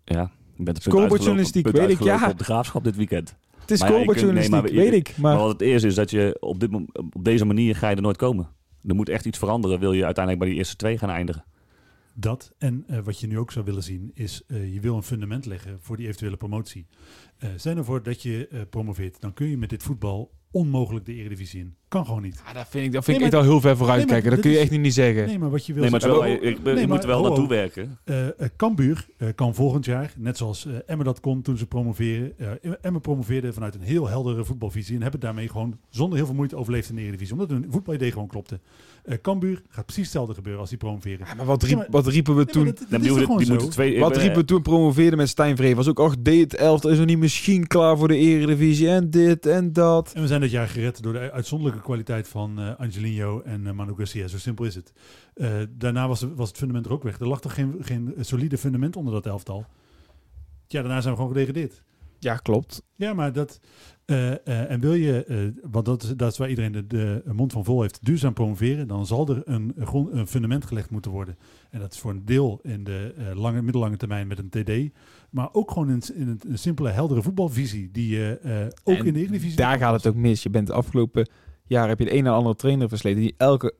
Ja, een Scorebordjournalistiek, weet ik, ja. op de graafschap dit weekend. Het is ik- scorebordjournalistiek, nee, maar weet ik. Maar Maar wat het eerste is dat je op, dit, op deze manier ga je er nooit komen. Er moet echt iets veranderen, wil je uiteindelijk bij die eerste twee gaan eindigen. Dat en eh, wat je nu ook zou willen zien is, eh, je wil een fundament leggen voor die eventuele promotie. Eh zijn ervoor dat je eh, promoveert, dan kun je met dit voetbal onmogelijk de eredivisie in. Kan gewoon niet. Ah, dat vind ik, dat vind Nee, ik maar- echt al heel ver vooruit Nee, kijken. Dat kun je is- echt niet zeggen. Nee, maar wat je wil Nee, maar wel, je, je, Nee, moet er wel ho, ho. naartoe werken. Eh, eh, Cambuur eh, kan volgend jaar, net zoals eh Emmen dat kon toen ze promoveren. eh Emmen promoveerde vanuit een heel heldere voetbalvisie en hebben daarmee gewoon zonder heel veel moeite overleefd in de Eredivisie. Omdat hun voetbalidee gewoon klopte. Eh Cambuur gaat precies hetzelfde gebeuren als die promoveren. Ja, maar wat, Ja, riep, maar- wat riepen we toen? Wat riepen we toen promoveerden met Stijn? Was ook, ach, dit elftal is nog niet misschien klaar voor de eredivisie. En dit en dat. En we zijn dit jaar gered door de uitzonderlijke kwaliteit van eh Angelino en eh, Manu Garcia. Zo simpel is het. Eh, daarna was, was het fundament er ook weg. Er lag toch geen, geen solide fundament onder dat elftal? Ja, daarna zijn we gewoon gedegradeerd. Ja, klopt. Ja, maar dat. Eh, eh, en wil je, eh, want dat is, dat is waar iedereen de, de mond van vol heeft, duurzaam promoveren, dan zal er een, een, grond, een fundament gelegd moeten worden. En dat is voor een deel in de lange, middellange termijn met een TD, maar ook gewoon in, in een, een simpele, heldere voetbalvisie die je ook En in de Eredivisie. Daar gaat het ook mis. Je bent de afgelopen jaar heb je de een en andere trainer versleten die elke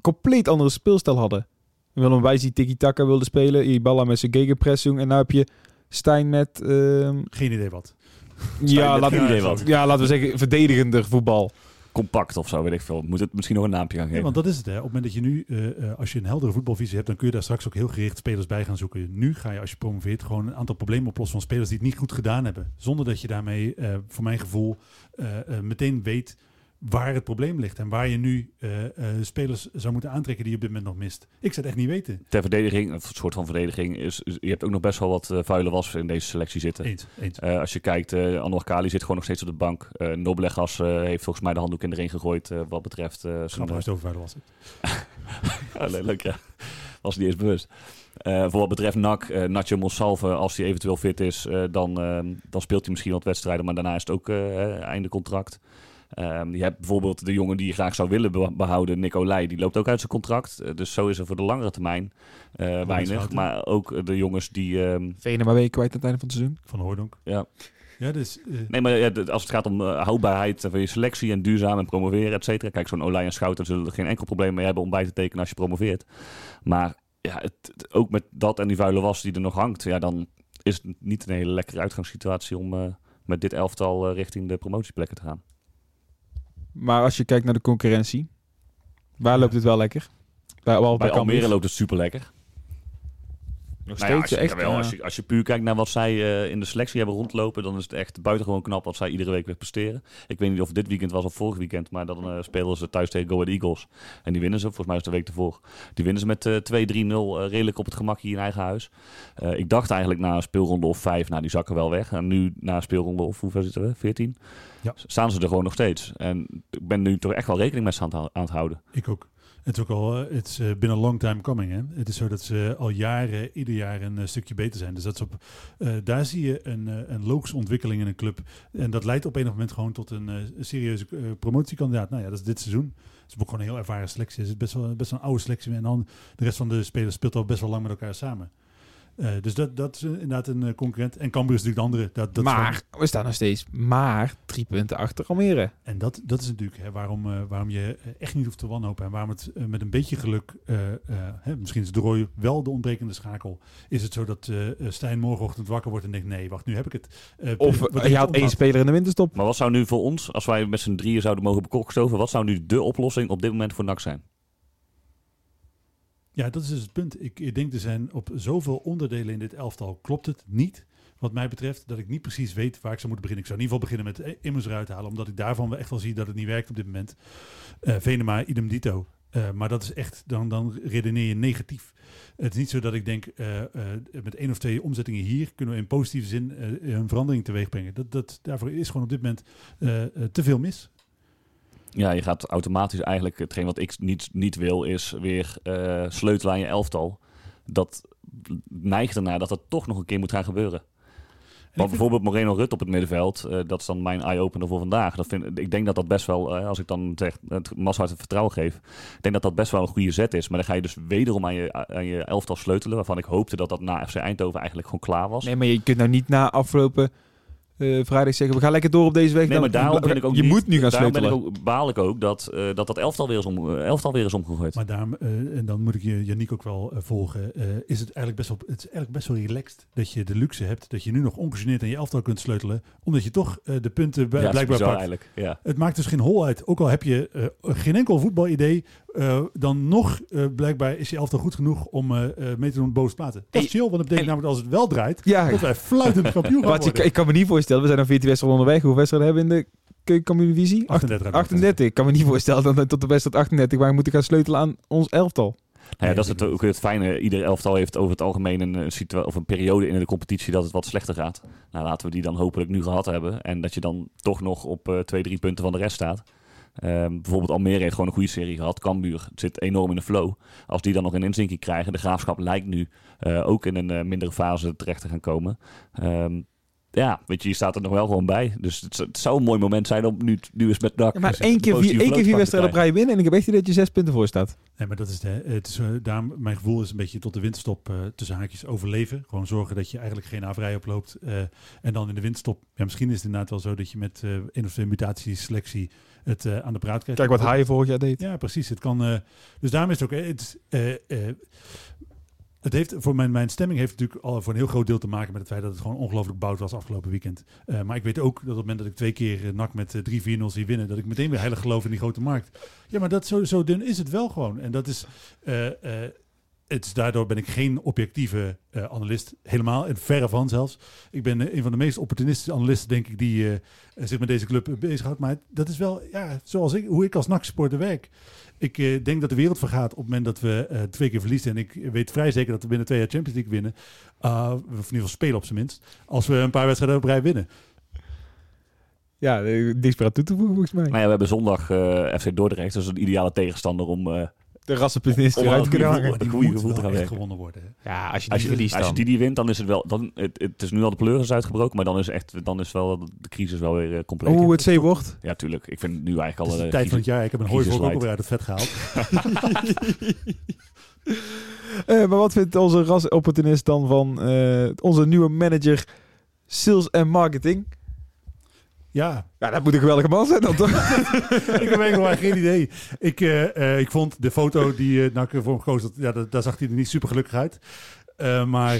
compleet andere speelstijl hadden. Willem Wijs die tiki-taka wilde spelen, Ibala met zijn gegenpressing en nu heb je Stijn met ehm, Geen idee wat. Ja, we, idee wat. ja, laten we zeggen verdedigender voetbal. Compact of zo, weet ik veel. Moet het misschien nog een naampje gaan Ja, geven. want dat is het. Hè. Op het moment dat je nu, eh, eh, als je een heldere voetbalvisie hebt, dan kun je daar straks ook heel gericht spelers bij gaan zoeken. Nu ga je, als je promoveert, gewoon een aantal problemen oplossen van spelers die het niet goed gedaan hebben. Zonder dat je daarmee, eh, voor mijn gevoel, eh, eh, meteen weet waar het probleem ligt. En waar je nu eh, eh, spelers zou moeten aantrekken die je op dit moment nog mist. Ik zou het echt niet weten. Ter verdediging, een soort van verdediging, is, is- je hebt ook nog best wel wat eh, vuile was in deze selectie zitten. Eens, eens. Als je kijkt, eh Anwar Kali zit gewoon nog steeds op de bank. Eh Noblegas heeft volgens mij de handdoek in de ring gegooid wat betreft... zijn, Grappig als het overvuil was. Ja, le- leuk, ja. Was niet eens bewust. Voor wat betreft NAC, eh Nacho Monsalve, als hij eventueel fit is, dan, dan speelt hij misschien wat wedstrijden, maar daarna is het ook einde contract. Ehm, je hebt bijvoorbeeld de jongen die je graag zou willen be- behouden, Nico Leij, die loopt ook uit zijn contract. Eh, dus zo is er voor de langere termijn eh, weinig. Maar ook de jongens die... ehm, Venen maar weer kwijt aan het einde van het seizoen. Van Hooydonk. ja, Ja, dus... eh, Nee, maar ja, als het gaat om eh, houdbaarheid van je selectie en duurzaam en promoveren, et cetera. Kijk, zo'n Olij en Schouten zullen er geen enkel probleem mee hebben om bij te tekenen als je promoveert. Maar ja, het, het- ook met dat en die vuile was die er nog hangt, ja, dan is het niet een hele lekkere uitgangssituatie om eh, met dit elftal eh, richting de promotieplekken te gaan. Maar als je kijkt naar de concurrentie, waar loopt het wel lekker? Bij, Bij. Almere loopt het super lekker. Nog Nou ja, als, steeds je, echt. jawel, eh, als, je, als je puur kijkt naar wat zij eh, in de selectie hebben rondlopen, dan is het echt buitengewoon knap wat zij iedere week weer presteren. Ik weet niet of het dit weekend was of vorig weekend, maar dan eh, spelen ze thuis tegen Go Ahead Eagles. En die winnen ze, volgens mij is het de week ervoor. Die winnen ze met eh 2-3-0 eh, redelijk op het gemak hier in eigen huis. Eh, ik dacht eigenlijk na een speelronde of vijf, nou die zakken wel weg. En nu na een speelronde of hoeveel zitten we? 14? Ja. Staan ze er gewoon nog steeds. En ik ben nu toch echt wel rekening met ze aan het houden. Ik ook. Het is ook al, uh, it's uh, been a long time coming. Hè? Het is zo dat ze al jaren, ieder jaar een uh, stukje beter zijn. Dus dat is op, daar zie je een, een logische ontwikkeling in een club. En dat leidt op een moment gewoon tot een, een serieuze promotiekandidaat. Nou ja, dat is dit seizoen. Het is ook gewoon een heel ervaren selectie. Het is best wel, best wel een oude selectie. En dan de rest van de spelers speelt al best wel lang met elkaar samen. Uh, dus dat, dat is inderdaad een uh, concurrent. En Cambuur is natuurlijk de andere. Dat, dat maar gewoon... we staan nog steeds maar drie punten achter Almere. En dat, dat is natuurlijk hè, waarom, uh, waarom je echt niet hoeft te wanhopen. En waarom het met een beetje geluk, hè, misschien is Drooi wel de ontbrekende schakel. Is het zo dat Stijn morgenochtend wakker wordt en denkt, nee, wacht, nu heb ik het. of je had één speler in de winterstop. Maar wat zou nu voor ons, als wij met z'n drieën zouden mogen bekokstoven, wat zou nu de oplossing op dit moment voor NAC zijn? Ja, dat is dus het punt. Ik, ik denk er zijn op zoveel onderdelen in dit elftal klopt het niet. Wat mij betreft, dat ik niet precies weet waar ik zou moeten beginnen. Ik zou in ieder geval beginnen met Immers eruit halen, omdat ik daarvan echt wel zie dat het niet werkt op dit moment. Uh, Venema, idem dito. Uh, maar dat is echt, dan, dan redeneer je negatief. Het is niet zo dat ik denk, met één of twee omzettingen hier kunnen we in positieve zin een verandering teweeg brengen. Dat, dat, daarvoor is gewoon op dit moment te veel mis ja, je gaat automatisch eigenlijk, hetgeen wat ik niet, niet wil, is weer uh, sleutelen aan je elftal. Dat neigt ernaar dat dat toch nog een keer moet gaan gebeuren. Want bijvoorbeeld Moreno Rut op het middenveld, uh, dat is dan mijn eye-opener voor vandaag. Dat vind, ik denk dat dat best wel, uh, als ik dan zeg, het Massa het vertrouwen geef, ik denk dat dat best wel een goede zet is. Maar dan ga je dus wederom aan je, aan je elftal sleutelen, waarvan ik hoopte dat dat na FC Eindhoven eigenlijk gewoon klaar was. Nee, maar je kunt nou niet na aflopen uh, vrijdag zeggen, we gaan lekker door op deze weg. Nee, maar daarom ben ik ook je niet, moet nu gaan daarom sleutelen. Ben ik ook, baal ik ook dat, uh, dat dat elftal weer is, om, uh, elftal weer is omgegooid. Maar daarom, en dan moet ik je, Janiek ook wel volgen, is het eigenlijk best wel, het is eigenlijk best wel relaxed dat je de luxe hebt, dat je nu nog ongegeneerd aan je elftal kunt sleutelen, omdat je toch de punten ja, blijkbaar pakt. Eigenlijk, ja. Het maakt dus geen hol uit, ook al heb je geen enkel voetbalidee, dan nog blijkbaar is je elftal goed genoeg om mee te doen bovenste platen. Dat is chill, want dat betekent namelijk als het wel draait, ja, dat wij fluitend kampioen gaan worden. Ik, ik kan me niet voorstellen, we zijn een 14 wedstrijden onderweg. Hoeveel wedstrijden hebben we in de keukenkampioen-divisie? 38. 38. Ik kan me niet voorstellen dat we tot de wedstrijd 38 waar we moeten gaan sleutelen aan ons elftal. Nou ja, dat is het, ook het fijne. Ieder elftal heeft over het algemeen een, een, of een periode in de competitie dat het wat slechter gaat. Nou, laten we die dan hopelijk nu gehad hebben. En dat je dan toch nog op uh, twee, drie punten van de rest staat. Um, bijvoorbeeld Almere heeft gewoon een goede serie gehad. Cambuur zit enorm in de flow. Als die dan nog een inzinking krijgen. De Graafschap lijkt nu uh, ook in een uh, mindere fase terecht te gaan komen. Um, ja, weet je, je staat er nog wel gewoon bij. Dus het, het zou een mooi moment zijn om nu, nu eens met dak. Ja, maar één keer vier, één keer vier wedstrijden op rij winnen en ik heb echt dat je zes punten voor staat. Nee, maar dat is, de, het is uh, daarom, mijn gevoel is een beetje tot de winterstop uh, tussen haakjes overleven. Gewoon zorgen dat je eigenlijk geen averij oploopt. Uh, en dan in de winterstop, ja, misschien is het inderdaad wel zo dat je met één of twee mutaties, selectie het aan de praat krijgt. Kijk wat hij vorig jaar deed. Ja, precies. Het kan, dus daarom is het ook... Het, het heeft voor mijn, mijn stemming heeft natuurlijk al voor een heel groot deel te maken met het feit dat het gewoon ongelooflijk bout was afgelopen weekend. Uh, maar ik weet ook dat op het moment dat ik twee keer uh, NAC met uh, 3-4-0 zie winnen, dat ik meteen weer heilig geloof in die grote markt. Ja, maar dat zo, zo dun is het wel gewoon. En dat is. Het is daardoor ben ik geen objectieve analist. Helemaal, en verre van zelfs. Ik ben een van de meest opportunistische analisten, denk ik, die zich met deze club bezighoudt. Maar dat is wel, ja, zoals ik, hoe ik als NAC-supporter werk. Ik uh, denk dat de wereld vergaat op het moment dat we uh, twee keer verliezen. En ik weet vrij zeker dat we binnen twee jaar Champions League winnen. Uh, of in ieder geval spelen op zijn minst. Als we een paar wedstrijden op rij winnen. Ja, niks meer aan toe te voegen volgens mij. Nou ja, we hebben zondag FC Dordrecht. Dat is een ideale tegenstander om de rassenplanist eruit kunnen hangen. Die goede gevoel te gaan echt gewonnen worden. Hè? Ja, als je die als je, verliest Als je die, die wint, dan is het wel... Dan, het, het is nu al de pleuris uitgebroken, maar dan is, echt, dan is wel de crisis wel weer uh, compleet. Hoe het zee wordt? Ja, tuurlijk. Ik vind nu eigenlijk al... de tijd van het jaar. Ik heb een hooivork ook alweer uit het vet gehaald. uh, maar wat vindt onze rasopportunist dan van uh, onze nieuwe manager sales en marketing? Ja. ja, dat moet een geweldige man zijn dan toch? ik heb eigenlijk geen idee. Ik, uh, uh, ik vond de foto die uh, Nakke voor hem gekozen ja, daar zag hij er niet super gelukkig uit. Uh, maar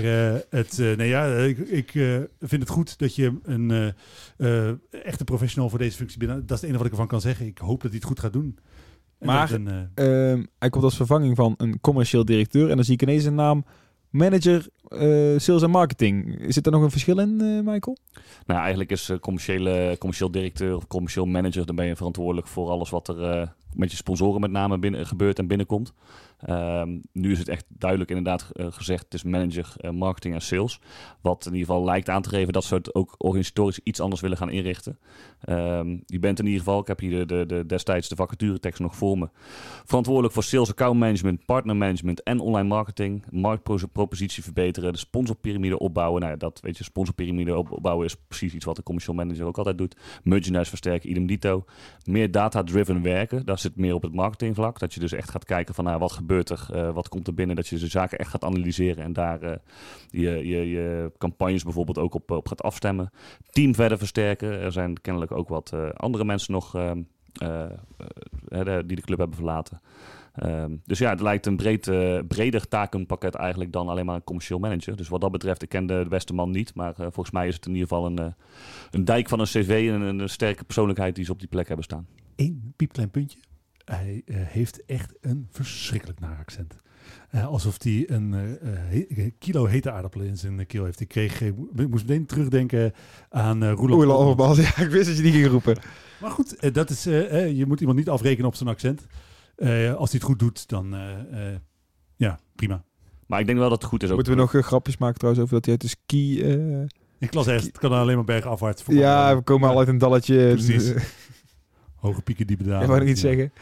het, nee, ja, ik, ik vind het goed dat je een echte professional voor deze functie bent. Dat is het enige wat ik ervan kan zeggen. Ik hoop dat hij het goed gaat doen. En maar een, ehm, hij komt als vervanging van een commercieel directeur. En dan zie ik ineens een naam manager uh, sales en marketing. Zit er nog een verschil in, uh, Michael? Nou, eigenlijk is uh, commerciële, commercieel directeur of commercieel manager, dan ben je verantwoordelijk voor alles wat er met je sponsoren met name binnen, gebeurt en binnenkomt. Ehm, nu is het echt duidelijk inderdaad eh, gezegd, het is manager eh, marketing en sales. Wat in ieder geval lijkt aan te geven dat ze het ook organisatorisch iets anders willen gaan inrichten. Ehm, je bent in ieder geval, ik heb hier de, de, de, destijds de vacaturetekst nog voor me, verantwoordelijk voor sales account management, partner management en online marketing. Marktpropositie verbeteren, de sponsorpyramide opbouwen. Nou ja, dat weet je, sponsorpyramide opbouwen is precies iets wat de commercial manager ook altijd doet. Merchandise versterken, idem dito. Meer data-driven werken, daar zit meer op het marketingvlak. Dat je dus echt gaat kijken van nou, wat gebeurt uh, wat komt er binnen. Dat je de zaken echt gaat analyseren en daar uh, je, je, je campagnes bijvoorbeeld ook op, op gaat afstemmen. Team verder versterken. Er zijn kennelijk ook wat uh, andere mensen nog uh, uh, die de club hebben verlaten. Um, dus ja, het lijkt een breed, breder takenpakket eigenlijk dan alleen maar een commercieel manager. Dus wat dat betreft, ik ken de, beste man niet. Maar volgens mij is het in ieder geval een, een dijk van een cv en een, een, sterke persoonlijkheid die ze op die plek hebben staan. Eén piepklein puntje. Hij heeft echt een verschrikkelijk naar accent. Uh, alsof hij een uh, he kilo hete aardappelen in zijn keel heeft. Ik, kreeg, ik moest meteen terugdenken aan uh, Roeland Overbal. Ja, ik wist dat je die ging roepen. Maar goed, dat is, je moet iemand niet afrekenen op zijn accent. als hij het goed doet, dan ja, prima. Maar ik denk wel dat het goed is. Ook Moeten we nog grapjes maken trouwens over dat hij uit de ski... ik las echt, het kan alleen maar bergafwaarts. Ja, we komen al uit een dalletje. Precies. Hoge pieken, diepe dalen. Ik wou nog iets zeggen.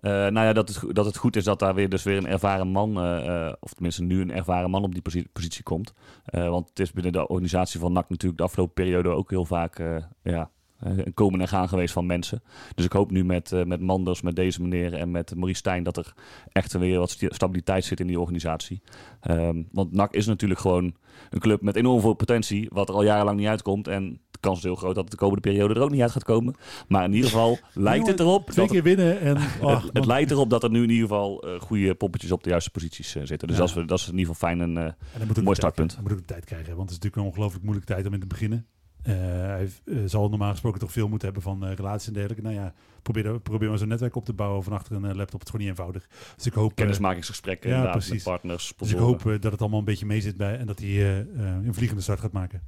Uh, nou ja, dat het, dat het goed is dat daar weer dus weer een ervaren man, uh, of tenminste nu een ervaren man op die positie, positie komt. Uh, want het is binnen de organisatie van NAC natuurlijk de afgelopen periode ook heel vaak ja, een komen en gaan geweest van mensen. Dus ik hoop nu met, met Manders, met deze meneer en met Maurice Stijn dat er echt weer wat stabiliteit zit in die organisatie. Um, want NAC is natuurlijk gewoon een club met enorm veel potentie, wat er al jarenlang niet uitkomt. En de kans is heel groot dat het de komende periode er ook niet uit gaat komen. Maar in ieder geval lijkt het erop. Twee keer winnen. En, oh, het, het lijkt erop dat er nu in ieder geval uh, goede poppetjes op de juiste posities uh, zitten. Dus ja. dat, is, dat is in ieder geval fijn en, uh, en een mooi startpunt. Dan moet ik de tijd krijgen, want het is natuurlijk een ongelooflijk moeilijke tijd om in te beginnen. Hij zal normaal gesproken toch veel moeten hebben van relaties en dergelijke. Nou ja, probeer, probeer maar zo'n netwerk op te bouwen van achter een laptop. Het is gewoon niet eenvoudig. Dus ik hoop, Kennismakingsgesprekken ja, met partners. Dus ik hoop dat het allemaal een beetje mee zit bij en dat hij een vliegende start gaat maken.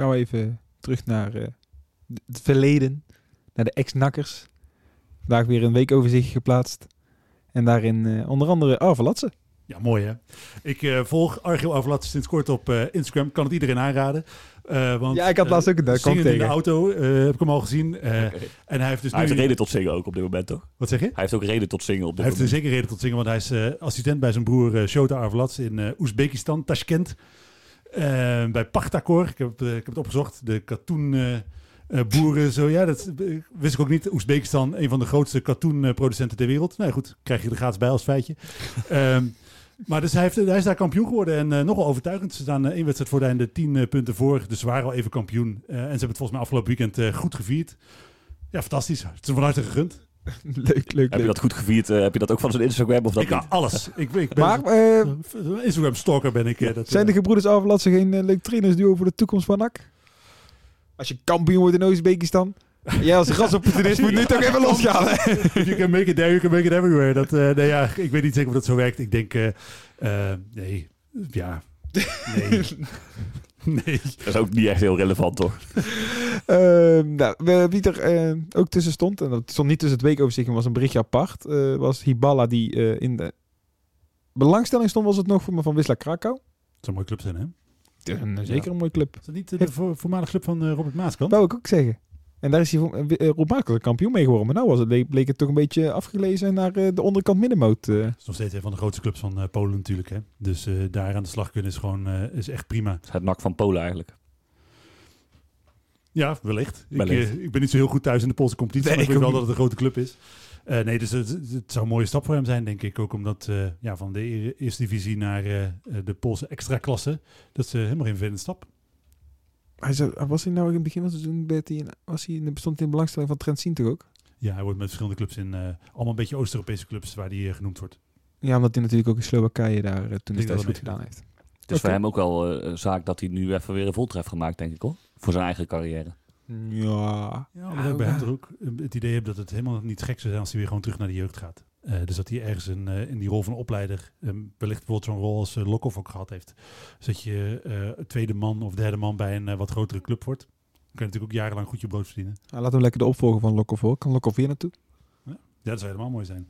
Gaan we even terug naar uh, het verleden, naar de ex-nakkers. Vandaag weer een weekoverzicht geplaatst. En daarin uh, onder andere Arvelatse. Ja, mooi hè. Ik uh, volg Argil Arvelatse sinds kort op Instagram. Kan het iedereen aanraden. want, ja, ik had laatst ook een dag in de auto, heb ik hem al gezien. Okay. En hij heeft dus hij nu... heeft reden tot zingen ook op dit moment, toch? Wat zeg je? Hij heeft ook reden tot zingen op dit hij moment. heeft zeker reden tot zingen, want hij is assistent bij zijn broer Shota Arvelatse in Oezbekistan, Tashkent. Uh, bij Pachtakor, ik heb, uh, ik heb het opgezocht, de katoenboeren. Uh, zo, ja, dat wist ik ook niet. Oezbekistan, een van de grootste katoenproducenten ter wereld. Nou goed, krijg je er gratis bij als feitje. um, maar dus hij, heeft, hij is daar kampioen geworden en nogal overtuigend. Ze staan één wedstrijd voor de einde, tien punten voor. Dus ze waren al even kampioen. en ze hebben het volgens mij afgelopen weekend goed gevierd. Ja, fantastisch. Het is van harte gegund. leuk, leuk. Heb je dat goed gevierd? Uh, heb je dat ook van zijn Instagram of dat ik niet? alles. Ik, ik ben maar, uh, Instagram stalker ben ik. Uh, dat, zijn de gebroeders Avalatse geen uh, leuk trainersduo voor de toekomst van NAC? Als je kampioen wordt in Oezbekistan. Jij als rasopportunist moet nu toch even losgaan. you can make it there, you can make it everywhere. Dat, nee, ja, ik weet niet zeker of dat zo werkt. Ik denk, nee, ja, nee. Nee. Dat is ook niet echt heel relevant, toch? uh, nou, wie er uh, ook tussen stond, en dat stond niet tussen het weekoverzicht, maar was een berichtje apart, uh, was Hibala die in de belangstelling stond, was het nog voor me van Wisla Krakau. Dat zou een mooie club zijn, hè? Een, zeker ja. een mooie club. Is dat niet de Heeft... voormalige club van Robert Maaskant? Wou ik ook zeggen. En daar is hij Rob Maaskant kampioen mee geworden. Maar nou was het, bleek het toch een beetje afgelezen naar de onderkant middenmoot. Het is nog steeds een van de grootste clubs van Polen natuurlijk. Hè? Dus daar aan de slag kunnen is gewoon is echt prima. Het, het nak van Polen eigenlijk. Ja, wellicht. wellicht. Ik, uh, ik, ben niet zo heel goed thuis in de Poolse competitie, nee, maar ik weet wel dat het een grote club is. Uh, nee, dus het, het, zou een mooie stap voor hem zijn, denk ik. Ook omdat uh, ja, van de eerste divisie naar de Poolse extra klasse, dat is helemaal geen vervelende stap. Hij was hij nou in het begin van het seizoen, was hij, bestond hij in belangstelling van Trent Zien toch ook? Ja, hij wordt met verschillende clubs in, allemaal een beetje Oost-Europese clubs waar hij genoemd wordt. Ja, omdat hij natuurlijk ook in Slowakije daar toen destijds goed gedaan heeft. Het is okay. voor hem ook wel uh, zaak dat hij nu even weer een voltref gemaakt, denk ik hoor. Voor zijn eigen carrière. Ja. Ja, maar bij hem er ook het idee heb dat het helemaal niet gek zou zijn als hij weer gewoon terug naar de jeugd gaat. Uh, dus dat hij ergens een, uh, in die rol van opleider, um, wellicht bijvoorbeeld zo'n rol als uh, Lokhoff ook gehad heeft. Dus dat je tweede man of derde man bij een wat grotere club wordt. Dan kan je natuurlijk ook jarenlang goed je brood verdienen. Ja, laten we lekker de opvolger van Lokhoff hoor. Kan Lokhoff hier naartoe? Ja, ja, dat zou helemaal mooi zijn.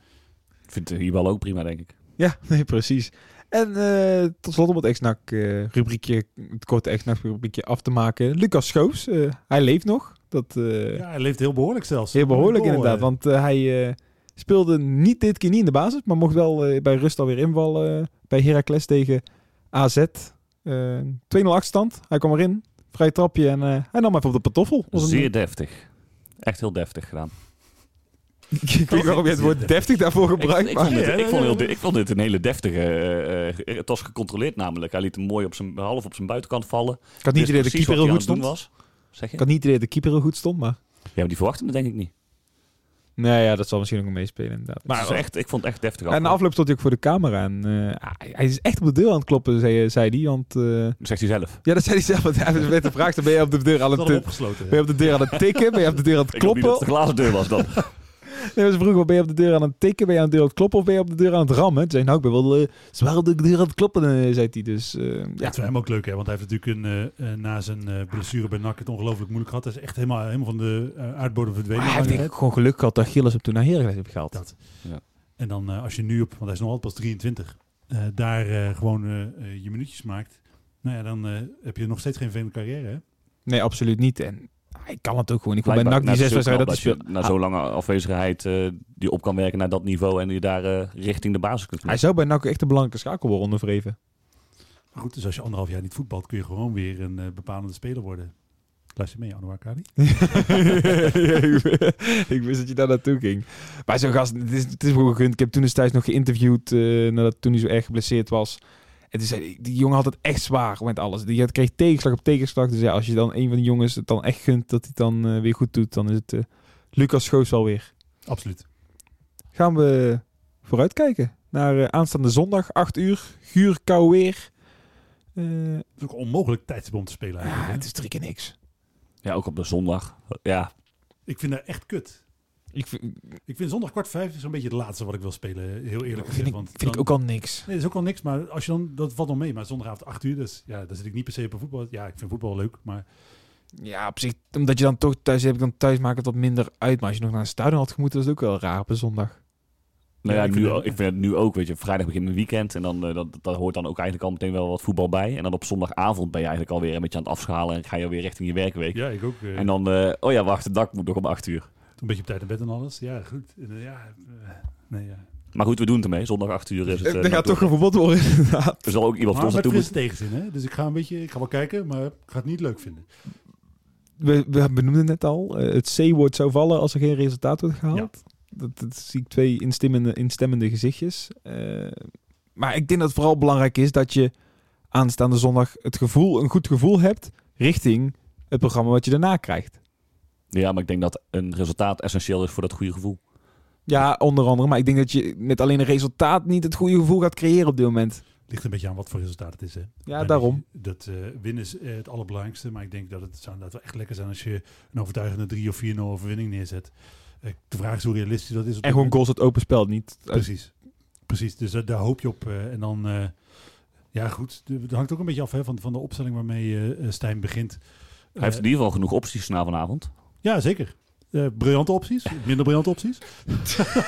Ik vind hier wel ook prima, denk ik. Ja, nee, precies. En eh, tot slot om het ex-NAC eh, rubriekje, het korte ex-NAC rubriekje af te maken. Lucas Schoofs, eh, hij leeft nog. Dat eh, Ja, hij leeft heel behoorlijk zelfs. heel behoorlijk inderdaad, eh. want eh, hij eh, speelde niet dit keer niet in de basis, maar mocht wel eh, bij rust alweer invallen eh, bij Heracles tegen AZ. Eh 2-0 achterstand, hij kwam erin, vrij trapje en eh, hij nam even op de patoffel. Was een- Zeer deftig. Echt heel deftig gedaan. ik weet niet waarom je het woord deftig daarvoor Ik, gebruikt, ik, vond dit, Ja, ik, vond ja, heel- ja. ik vond dit een hele deftige... eh, eh, het was gecontroleerd namelijk. Hij liet hem mooi op zijn, half op zijn buitenkant vallen. Ik had niet idee dat de keeper heel goed stond. was. Zeg je? Ik had niet idee dat de keeper heel goed stond, maar... Ja, maar die verwachten het denk ik niet. Nee, ja, dat zal misschien ook meespelen inderdaad. Maar echt, ik vond het echt deftig. En na afgelopen. afloop stond hij ook voor de camera. En eh, hij- is echt op de deur aan het kloppen, zei, zei hij. Want eh, Zegt hij zelf. ja, dat zei hij zelf. Want hij werd de vraag: ben je op de deur aan Dat het, opgesloten. ben je op de deur aan het tikken? Ben je op de deur aan het Ik kloppen? dat het de glazen deur was dan. Nee, ze vroegen: ben je op de deur aan het tikken? Ben je aan de deur aan het kloppen? Of ben je op de deur aan het rammen? Toen zei Nou, ik ben wel eh, zwaar op de deur aan het kloppen, eh, zei hij. Dus eh, Ja, het is hem ook leuk, hè? want hij heeft natuurlijk een, na zijn eh, blessure bij NAC het ongelooflijk moeilijk gehad. Hij is echt helemaal, helemaal van de uh, aardbodem verdwenen. Maar hij heeft denk ik gewoon geluk gehad dat Gilles hem toen naar Heracles heeft gehaald. Dat. Ja. En dan eh, als je nu op, want hij is nog altijd pas 23, eh, daar eh, gewoon je minuutjes maakt. Nou ja, dan eh, heb je nog steeds geen vervelende carrière. Hè? Nee, absoluut niet. En hij kan het ook gewoon. Ik vond bij NAC die zes wedstrijden dat hij Na zo'n lange afwezigheid eh, die op kan werken naar dat niveau en die daar eh, richting de basis kunt Hij zou bij NAC echt een belangrijke schakel worden onder Vreven. Maar goed, dus als je anderhalf jaar niet voetbalt, kun je gewoon weer een eh, bepalende speler worden. Luister mee, Anouar Kadi. ik wist dat je daar naartoe ging. Maar zo'n gast, het is, het is gegund. Ik heb toen destijds nog geïnterviewd, eh, nadat toen hij zo erg geblesseerd was. Zei hij, die jongen had het echt zwaar met alles. Die had- kreeg tegenslag op tegenslag. Dus ja, als je dan een van die jongens het dan echt gunt dat hij het dan eh, weer goed doet, dan is het eh, Lucas Schoos wel weer. Absoluut. Gaan we vooruitkijken naar eh, aanstaande zondag, 8 uur, guur, kou weer. Eh, Het is ook onmogelijk tijdstip om te spelen ja, eigenlijk. hè? het is drie keer niks. Ja, ook op de zondag. Ja, Ik vind dat echt kut. Ik vind, Ik vind zondag kwart vijf zo'n beetje het laatste wat ik wil spelen, heel eerlijk gezegd. vind, ik, want vind ik dan- ook al niks. Nee, dat is ook al niks, maar als je dan, dat valt nog mee. Maar zondagavond 8 uur, dus ja, daar zit ik niet per se op een voetbal. Ja, ik vind voetbal leuk, maar Ja, op zich, omdat je dan toch thuis heb ik dan thuis maakt het wat minder uit. Maar als je nog naar een stadion had gemoeten, was het ook wel raar op een zondag. nou Ja, ja, ik nu, vind ik, het- vind het nu ook, weet je, vrijdag begint een weekend en dan, eh, dat, dat hoort dan ook eigenlijk al meteen wel wat voetbal bij. En dan op zondagavond ben je eigenlijk alweer een beetje aan het afschalen en ga je weer richting je werkweek. ja, ik ook. eh, En dan, eh, oh ja, wacht, het dak moet nog om acht uur. Een beetje op tijd naar bed en alles. Ja, goed. En, ja, eh, nee, ja. Maar goed, we doen het ermee. Zondag acht uur is het. Er eh, gaat toch door. gevoetbald worden, inderdaad. Er zal ook iemand voor Maar ons met naartoe frisse moeten. tegenzin, hè? Dus ik ga een beetje, ik ga wel kijken, maar ik ga het niet leuk vinden. We, we benoemden net al, eh, het C-woord zou vallen als er geen resultaat wordt gehaald. Dat, dat zie ik twee instemmende, instemmende gezichtjes. Eh, maar ik denk dat het vooral belangrijk is dat je aanstaande zondag het gevoel, een goed gevoel hebt richting het programma wat je daarna krijgt. Ja, maar ik denk dat een resultaat essentieel is voor dat goede gevoel. Ja, onder andere. Maar ik denk dat je met alleen een resultaat niet het goede gevoel gaat creëren op dit moment. Ligt een beetje aan wat voor resultaat het is, hè? Ja, En daarom. Dat, eh, winnen is eh, het allerbelangrijkste, maar ik denk dat het zou inderdaad wel echt lekker zijn als je een overtuigende 3 of 4-0 overwinning neerzet. Eh, de vraag is hoe realistisch dat is. op En gewoon goals uit open spel, niet Precies. Precies, dus daar, daar hoop je op. eh, en dan, eh, ja goed, het hangt ook een beetje af hè, van, van de opstelling waarmee Stijn begint. Hij heeft in ieder geval genoeg opties na vanavond. Ja, zeker. Eh, briljante opties, minder briljante opties.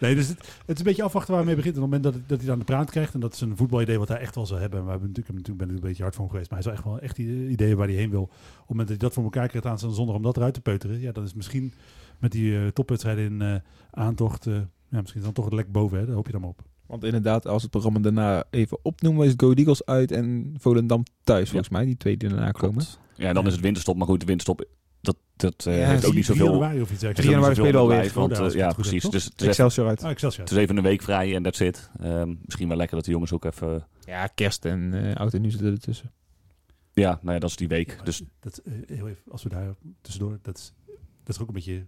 nee, dus het, het is een beetje afwachten waar hij mee begint. En op het moment dat, het- dat hij het aan de praat krijgt, en dat is een voetbalidee wat hij echt wel zou hebben. En we hebben natuurlijk, natuurlijk ben ik een beetje hard voor hem geweest, maar hij wel echt wel echt die ideeën waar hij heen wil. Op het moment dat hij dat voor elkaar krijgt aan zijn zondag om dat eruit te peuteren, ja, dan is misschien met die eh, topwedstrijden in eh, aantocht, ja, misschien is dan toch het lek boven, hè? daar hoop je dan maar op. Want inderdaad, als het programma daarna even opnoemen, is Go Eagles uit en Volendam thuis, volgens mij. Die twee die daarna komen. Klopt. Ja, dan is het winterstop. Maar goed, de winterstop, dat, dat eh, Ja, heeft ook niet 3 zoveel... januari of iets dergelijks. 3 januari spelen we zoveel alweer. Want, Oh, eh, ja, goed precies. Dus het is, Excelsior uit. Ah, Excelsior. het is even een week vrij en that's it. Ehm, misschien wel lekker dat de jongens ook even... Ja, kerst en eh oud en nieuw zitten ertussen. Ja, nou ja, dat is die week. Ja, Dus dat, heel even, als we daar tussendoor, dat is, dat is ook een beetje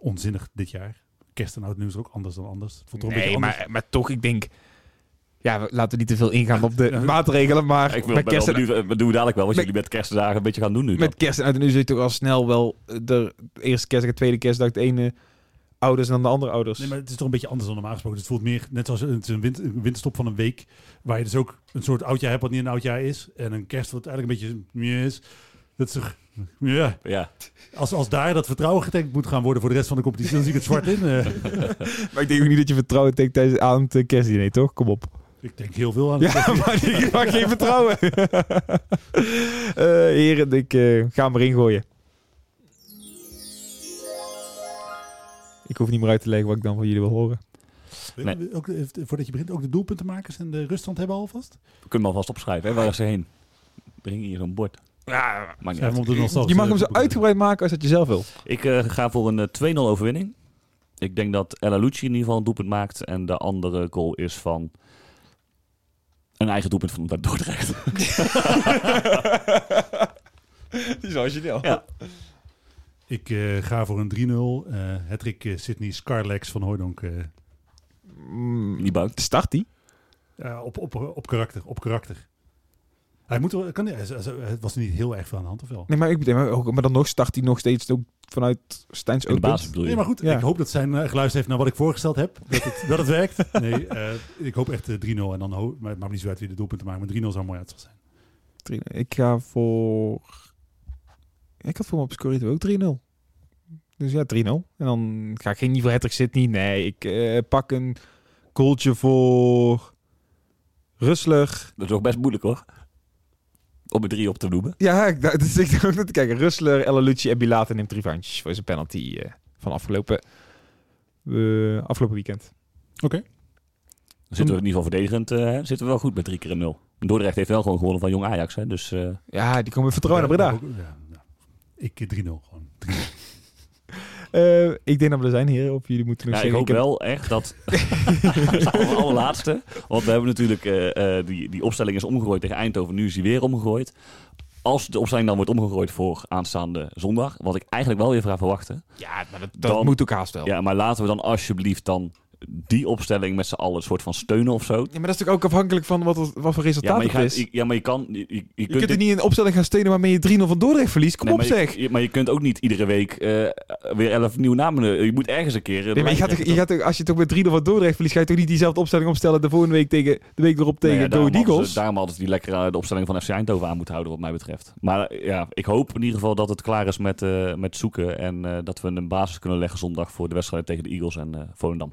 onzinnig dit jaar. Kerst en oud nieuws is ook anders dan anders. Het voelt toch een Nee, beetje anders. maar, maar toch, ik denk... Ja, we- laten we niet te veel ingaan op de Ja. maatregelen, maar ik wil, met kerst, en, benieuwd, wat doen we dadelijk wel wat Met- jullie met kerstdagen een beetje gaan doen nu. dan. met kerst en oud en nieuw zit je toch al snel wel eh, de eerste kerstdag, de tweede kerstdag, de ene ouders en dan de andere ouders. Nee, maar het is toch een beetje anders dan normaal gesproken. Het voelt meer net zoals het is een, win- een winterstop van een week. Waar je dus ook een soort oudjaar hebt wat niet een oudjaar is. En een kerst wat eigenlijk een beetje meer is. Dat is toch, Ja, Ja, als, als daar dat vertrouwen getankt moet gaan worden voor de rest van de competitie, dan zie ik het zwart in. eh. Maar ik denk ook niet dat je vertrouwen denkt tijdens aan het eh, kerstdiner, toch? Kom op. ik denk heel veel aan. Ja, maar ik mag geen vertrouwen. Eh, heren, ik ga hem erin gooien. Ik hoef niet meer uit te leggen wat ik dan van jullie wil horen. Je Ook, voordat je begint, ook de doelpuntenmakers en de ruststand hebben alvast? we kunnen hem alvast opschrijven. Hè? Waar is ze heen? Breng hier zo'n bord. Ja, Maakt niet je mag hem zo uitgebreid maken als dat je zelf wil. Ik eh, ga voor een eh, 2-0 overwinning. Ik denk dat El Alouci in ieder geval een doelpunt maakt. En de andere goal is van een eigen doelpunt van Dordrecht. Zoals je wil. Ja. Ik eh, ga voor een 3-0. eh Hattrick eh, Sydney Scarlex van Hooydonk. eh, Niet bang. Start die? op, op, op karakter. Op karakter. Hij moet wel, kan, het was niet heel erg veel aan de hand, of wel? Nee, maar, ik, bedoel, maar, ook, maar dan nog start hij nog steeds ook vanuit Stijns je? Nee, maar goed. Ja. Ik hoop dat zijn eh, geluisterd heeft naar wat ik voorgesteld heb. Dat het, dat het werkt. Nee, eh, ik hoop echt eh, 3-0. En dan ho- maar het maakt niet zo uit wie de doelpunten maakt. Maar 3-0 zou mooi uitslag zijn. Drie- Ik ga voor... Ik had voor me op Scorito ook 3-0. Dus ja, 3-0. En dan ga ik geen niet voor Hattrick Sydney. Nee, ik eh, pak een goaltje voor Rustler. Dat is ook best moeilijk hoor. Om er drie op te noemen. Ja, ik, dus ik dacht ook net te kijken. Rustler, El Lucci en Bilate neemt revanche voor zijn penalty eh, van afgelopen, eh, afgelopen weekend. Dan zitten we in ieder geval verdedigend. eh, zitten we wel goed met drie keer een nul. Dordrecht heeft wel gewoon gewonnen van Jong Ajax. Hè? Dus eh, Ja, die komen vertrouwen naar Breda. Ja, ja, ja. Ik eh, 3-0 gewoon. 3-0. Eh, ik denk dat we er zijn, heren. Of jullie moeten nog ja, ik hoop heb- wel echt dat... het allerlaatste. Want we hebben natuurlijk... eh, eh, die, die opstelling is omgegooid tegen Eindhoven. Nu is die weer omgegooid. Als de opstelling dan wordt omgegooid voor aanstaande zondag... wat ik eigenlijk wel weer ga verwachten... Ja, maar dat, dat Dan- moet ook haast wel. Ja, maar laten we dan alsjeblieft dan die opstelling met z'n allen een soort van steunen of zo. Ja, maar dat is natuurlijk ook afhankelijk van wat, wat voor Ja, resultaat het gaat, is. je- ja, maar je kan... Je, je, je je kunt er niet in een opstelling gaan steunen waarmee je 3-0 van Dordrecht verliest. Kom Nee, op maar zeg. Je, maar je kunt ook niet iedere week eh, weer elf nieuwe namen... Je moet ergens een keer... eh, Nee, maar je gaat, toch- je gaat toch- als je toch met 3-0 van Dordrecht verliest, ga je toch niet diezelfde opstelling opstellen de volgende week tegen de week erop tegen Nee, ja, daarom hadden Eagles? ze- Daarom hadden ze die lekkere de opstelling van FC Eindhoven aan moeten houden, wat mij betreft. Maar eh, ja, ik hoop in ieder geval dat het klaar is met, eh, met zoeken. En eh, dat we een basis kunnen leggen zondag voor de wedstrijd tegen de Eagles en eh Volendam.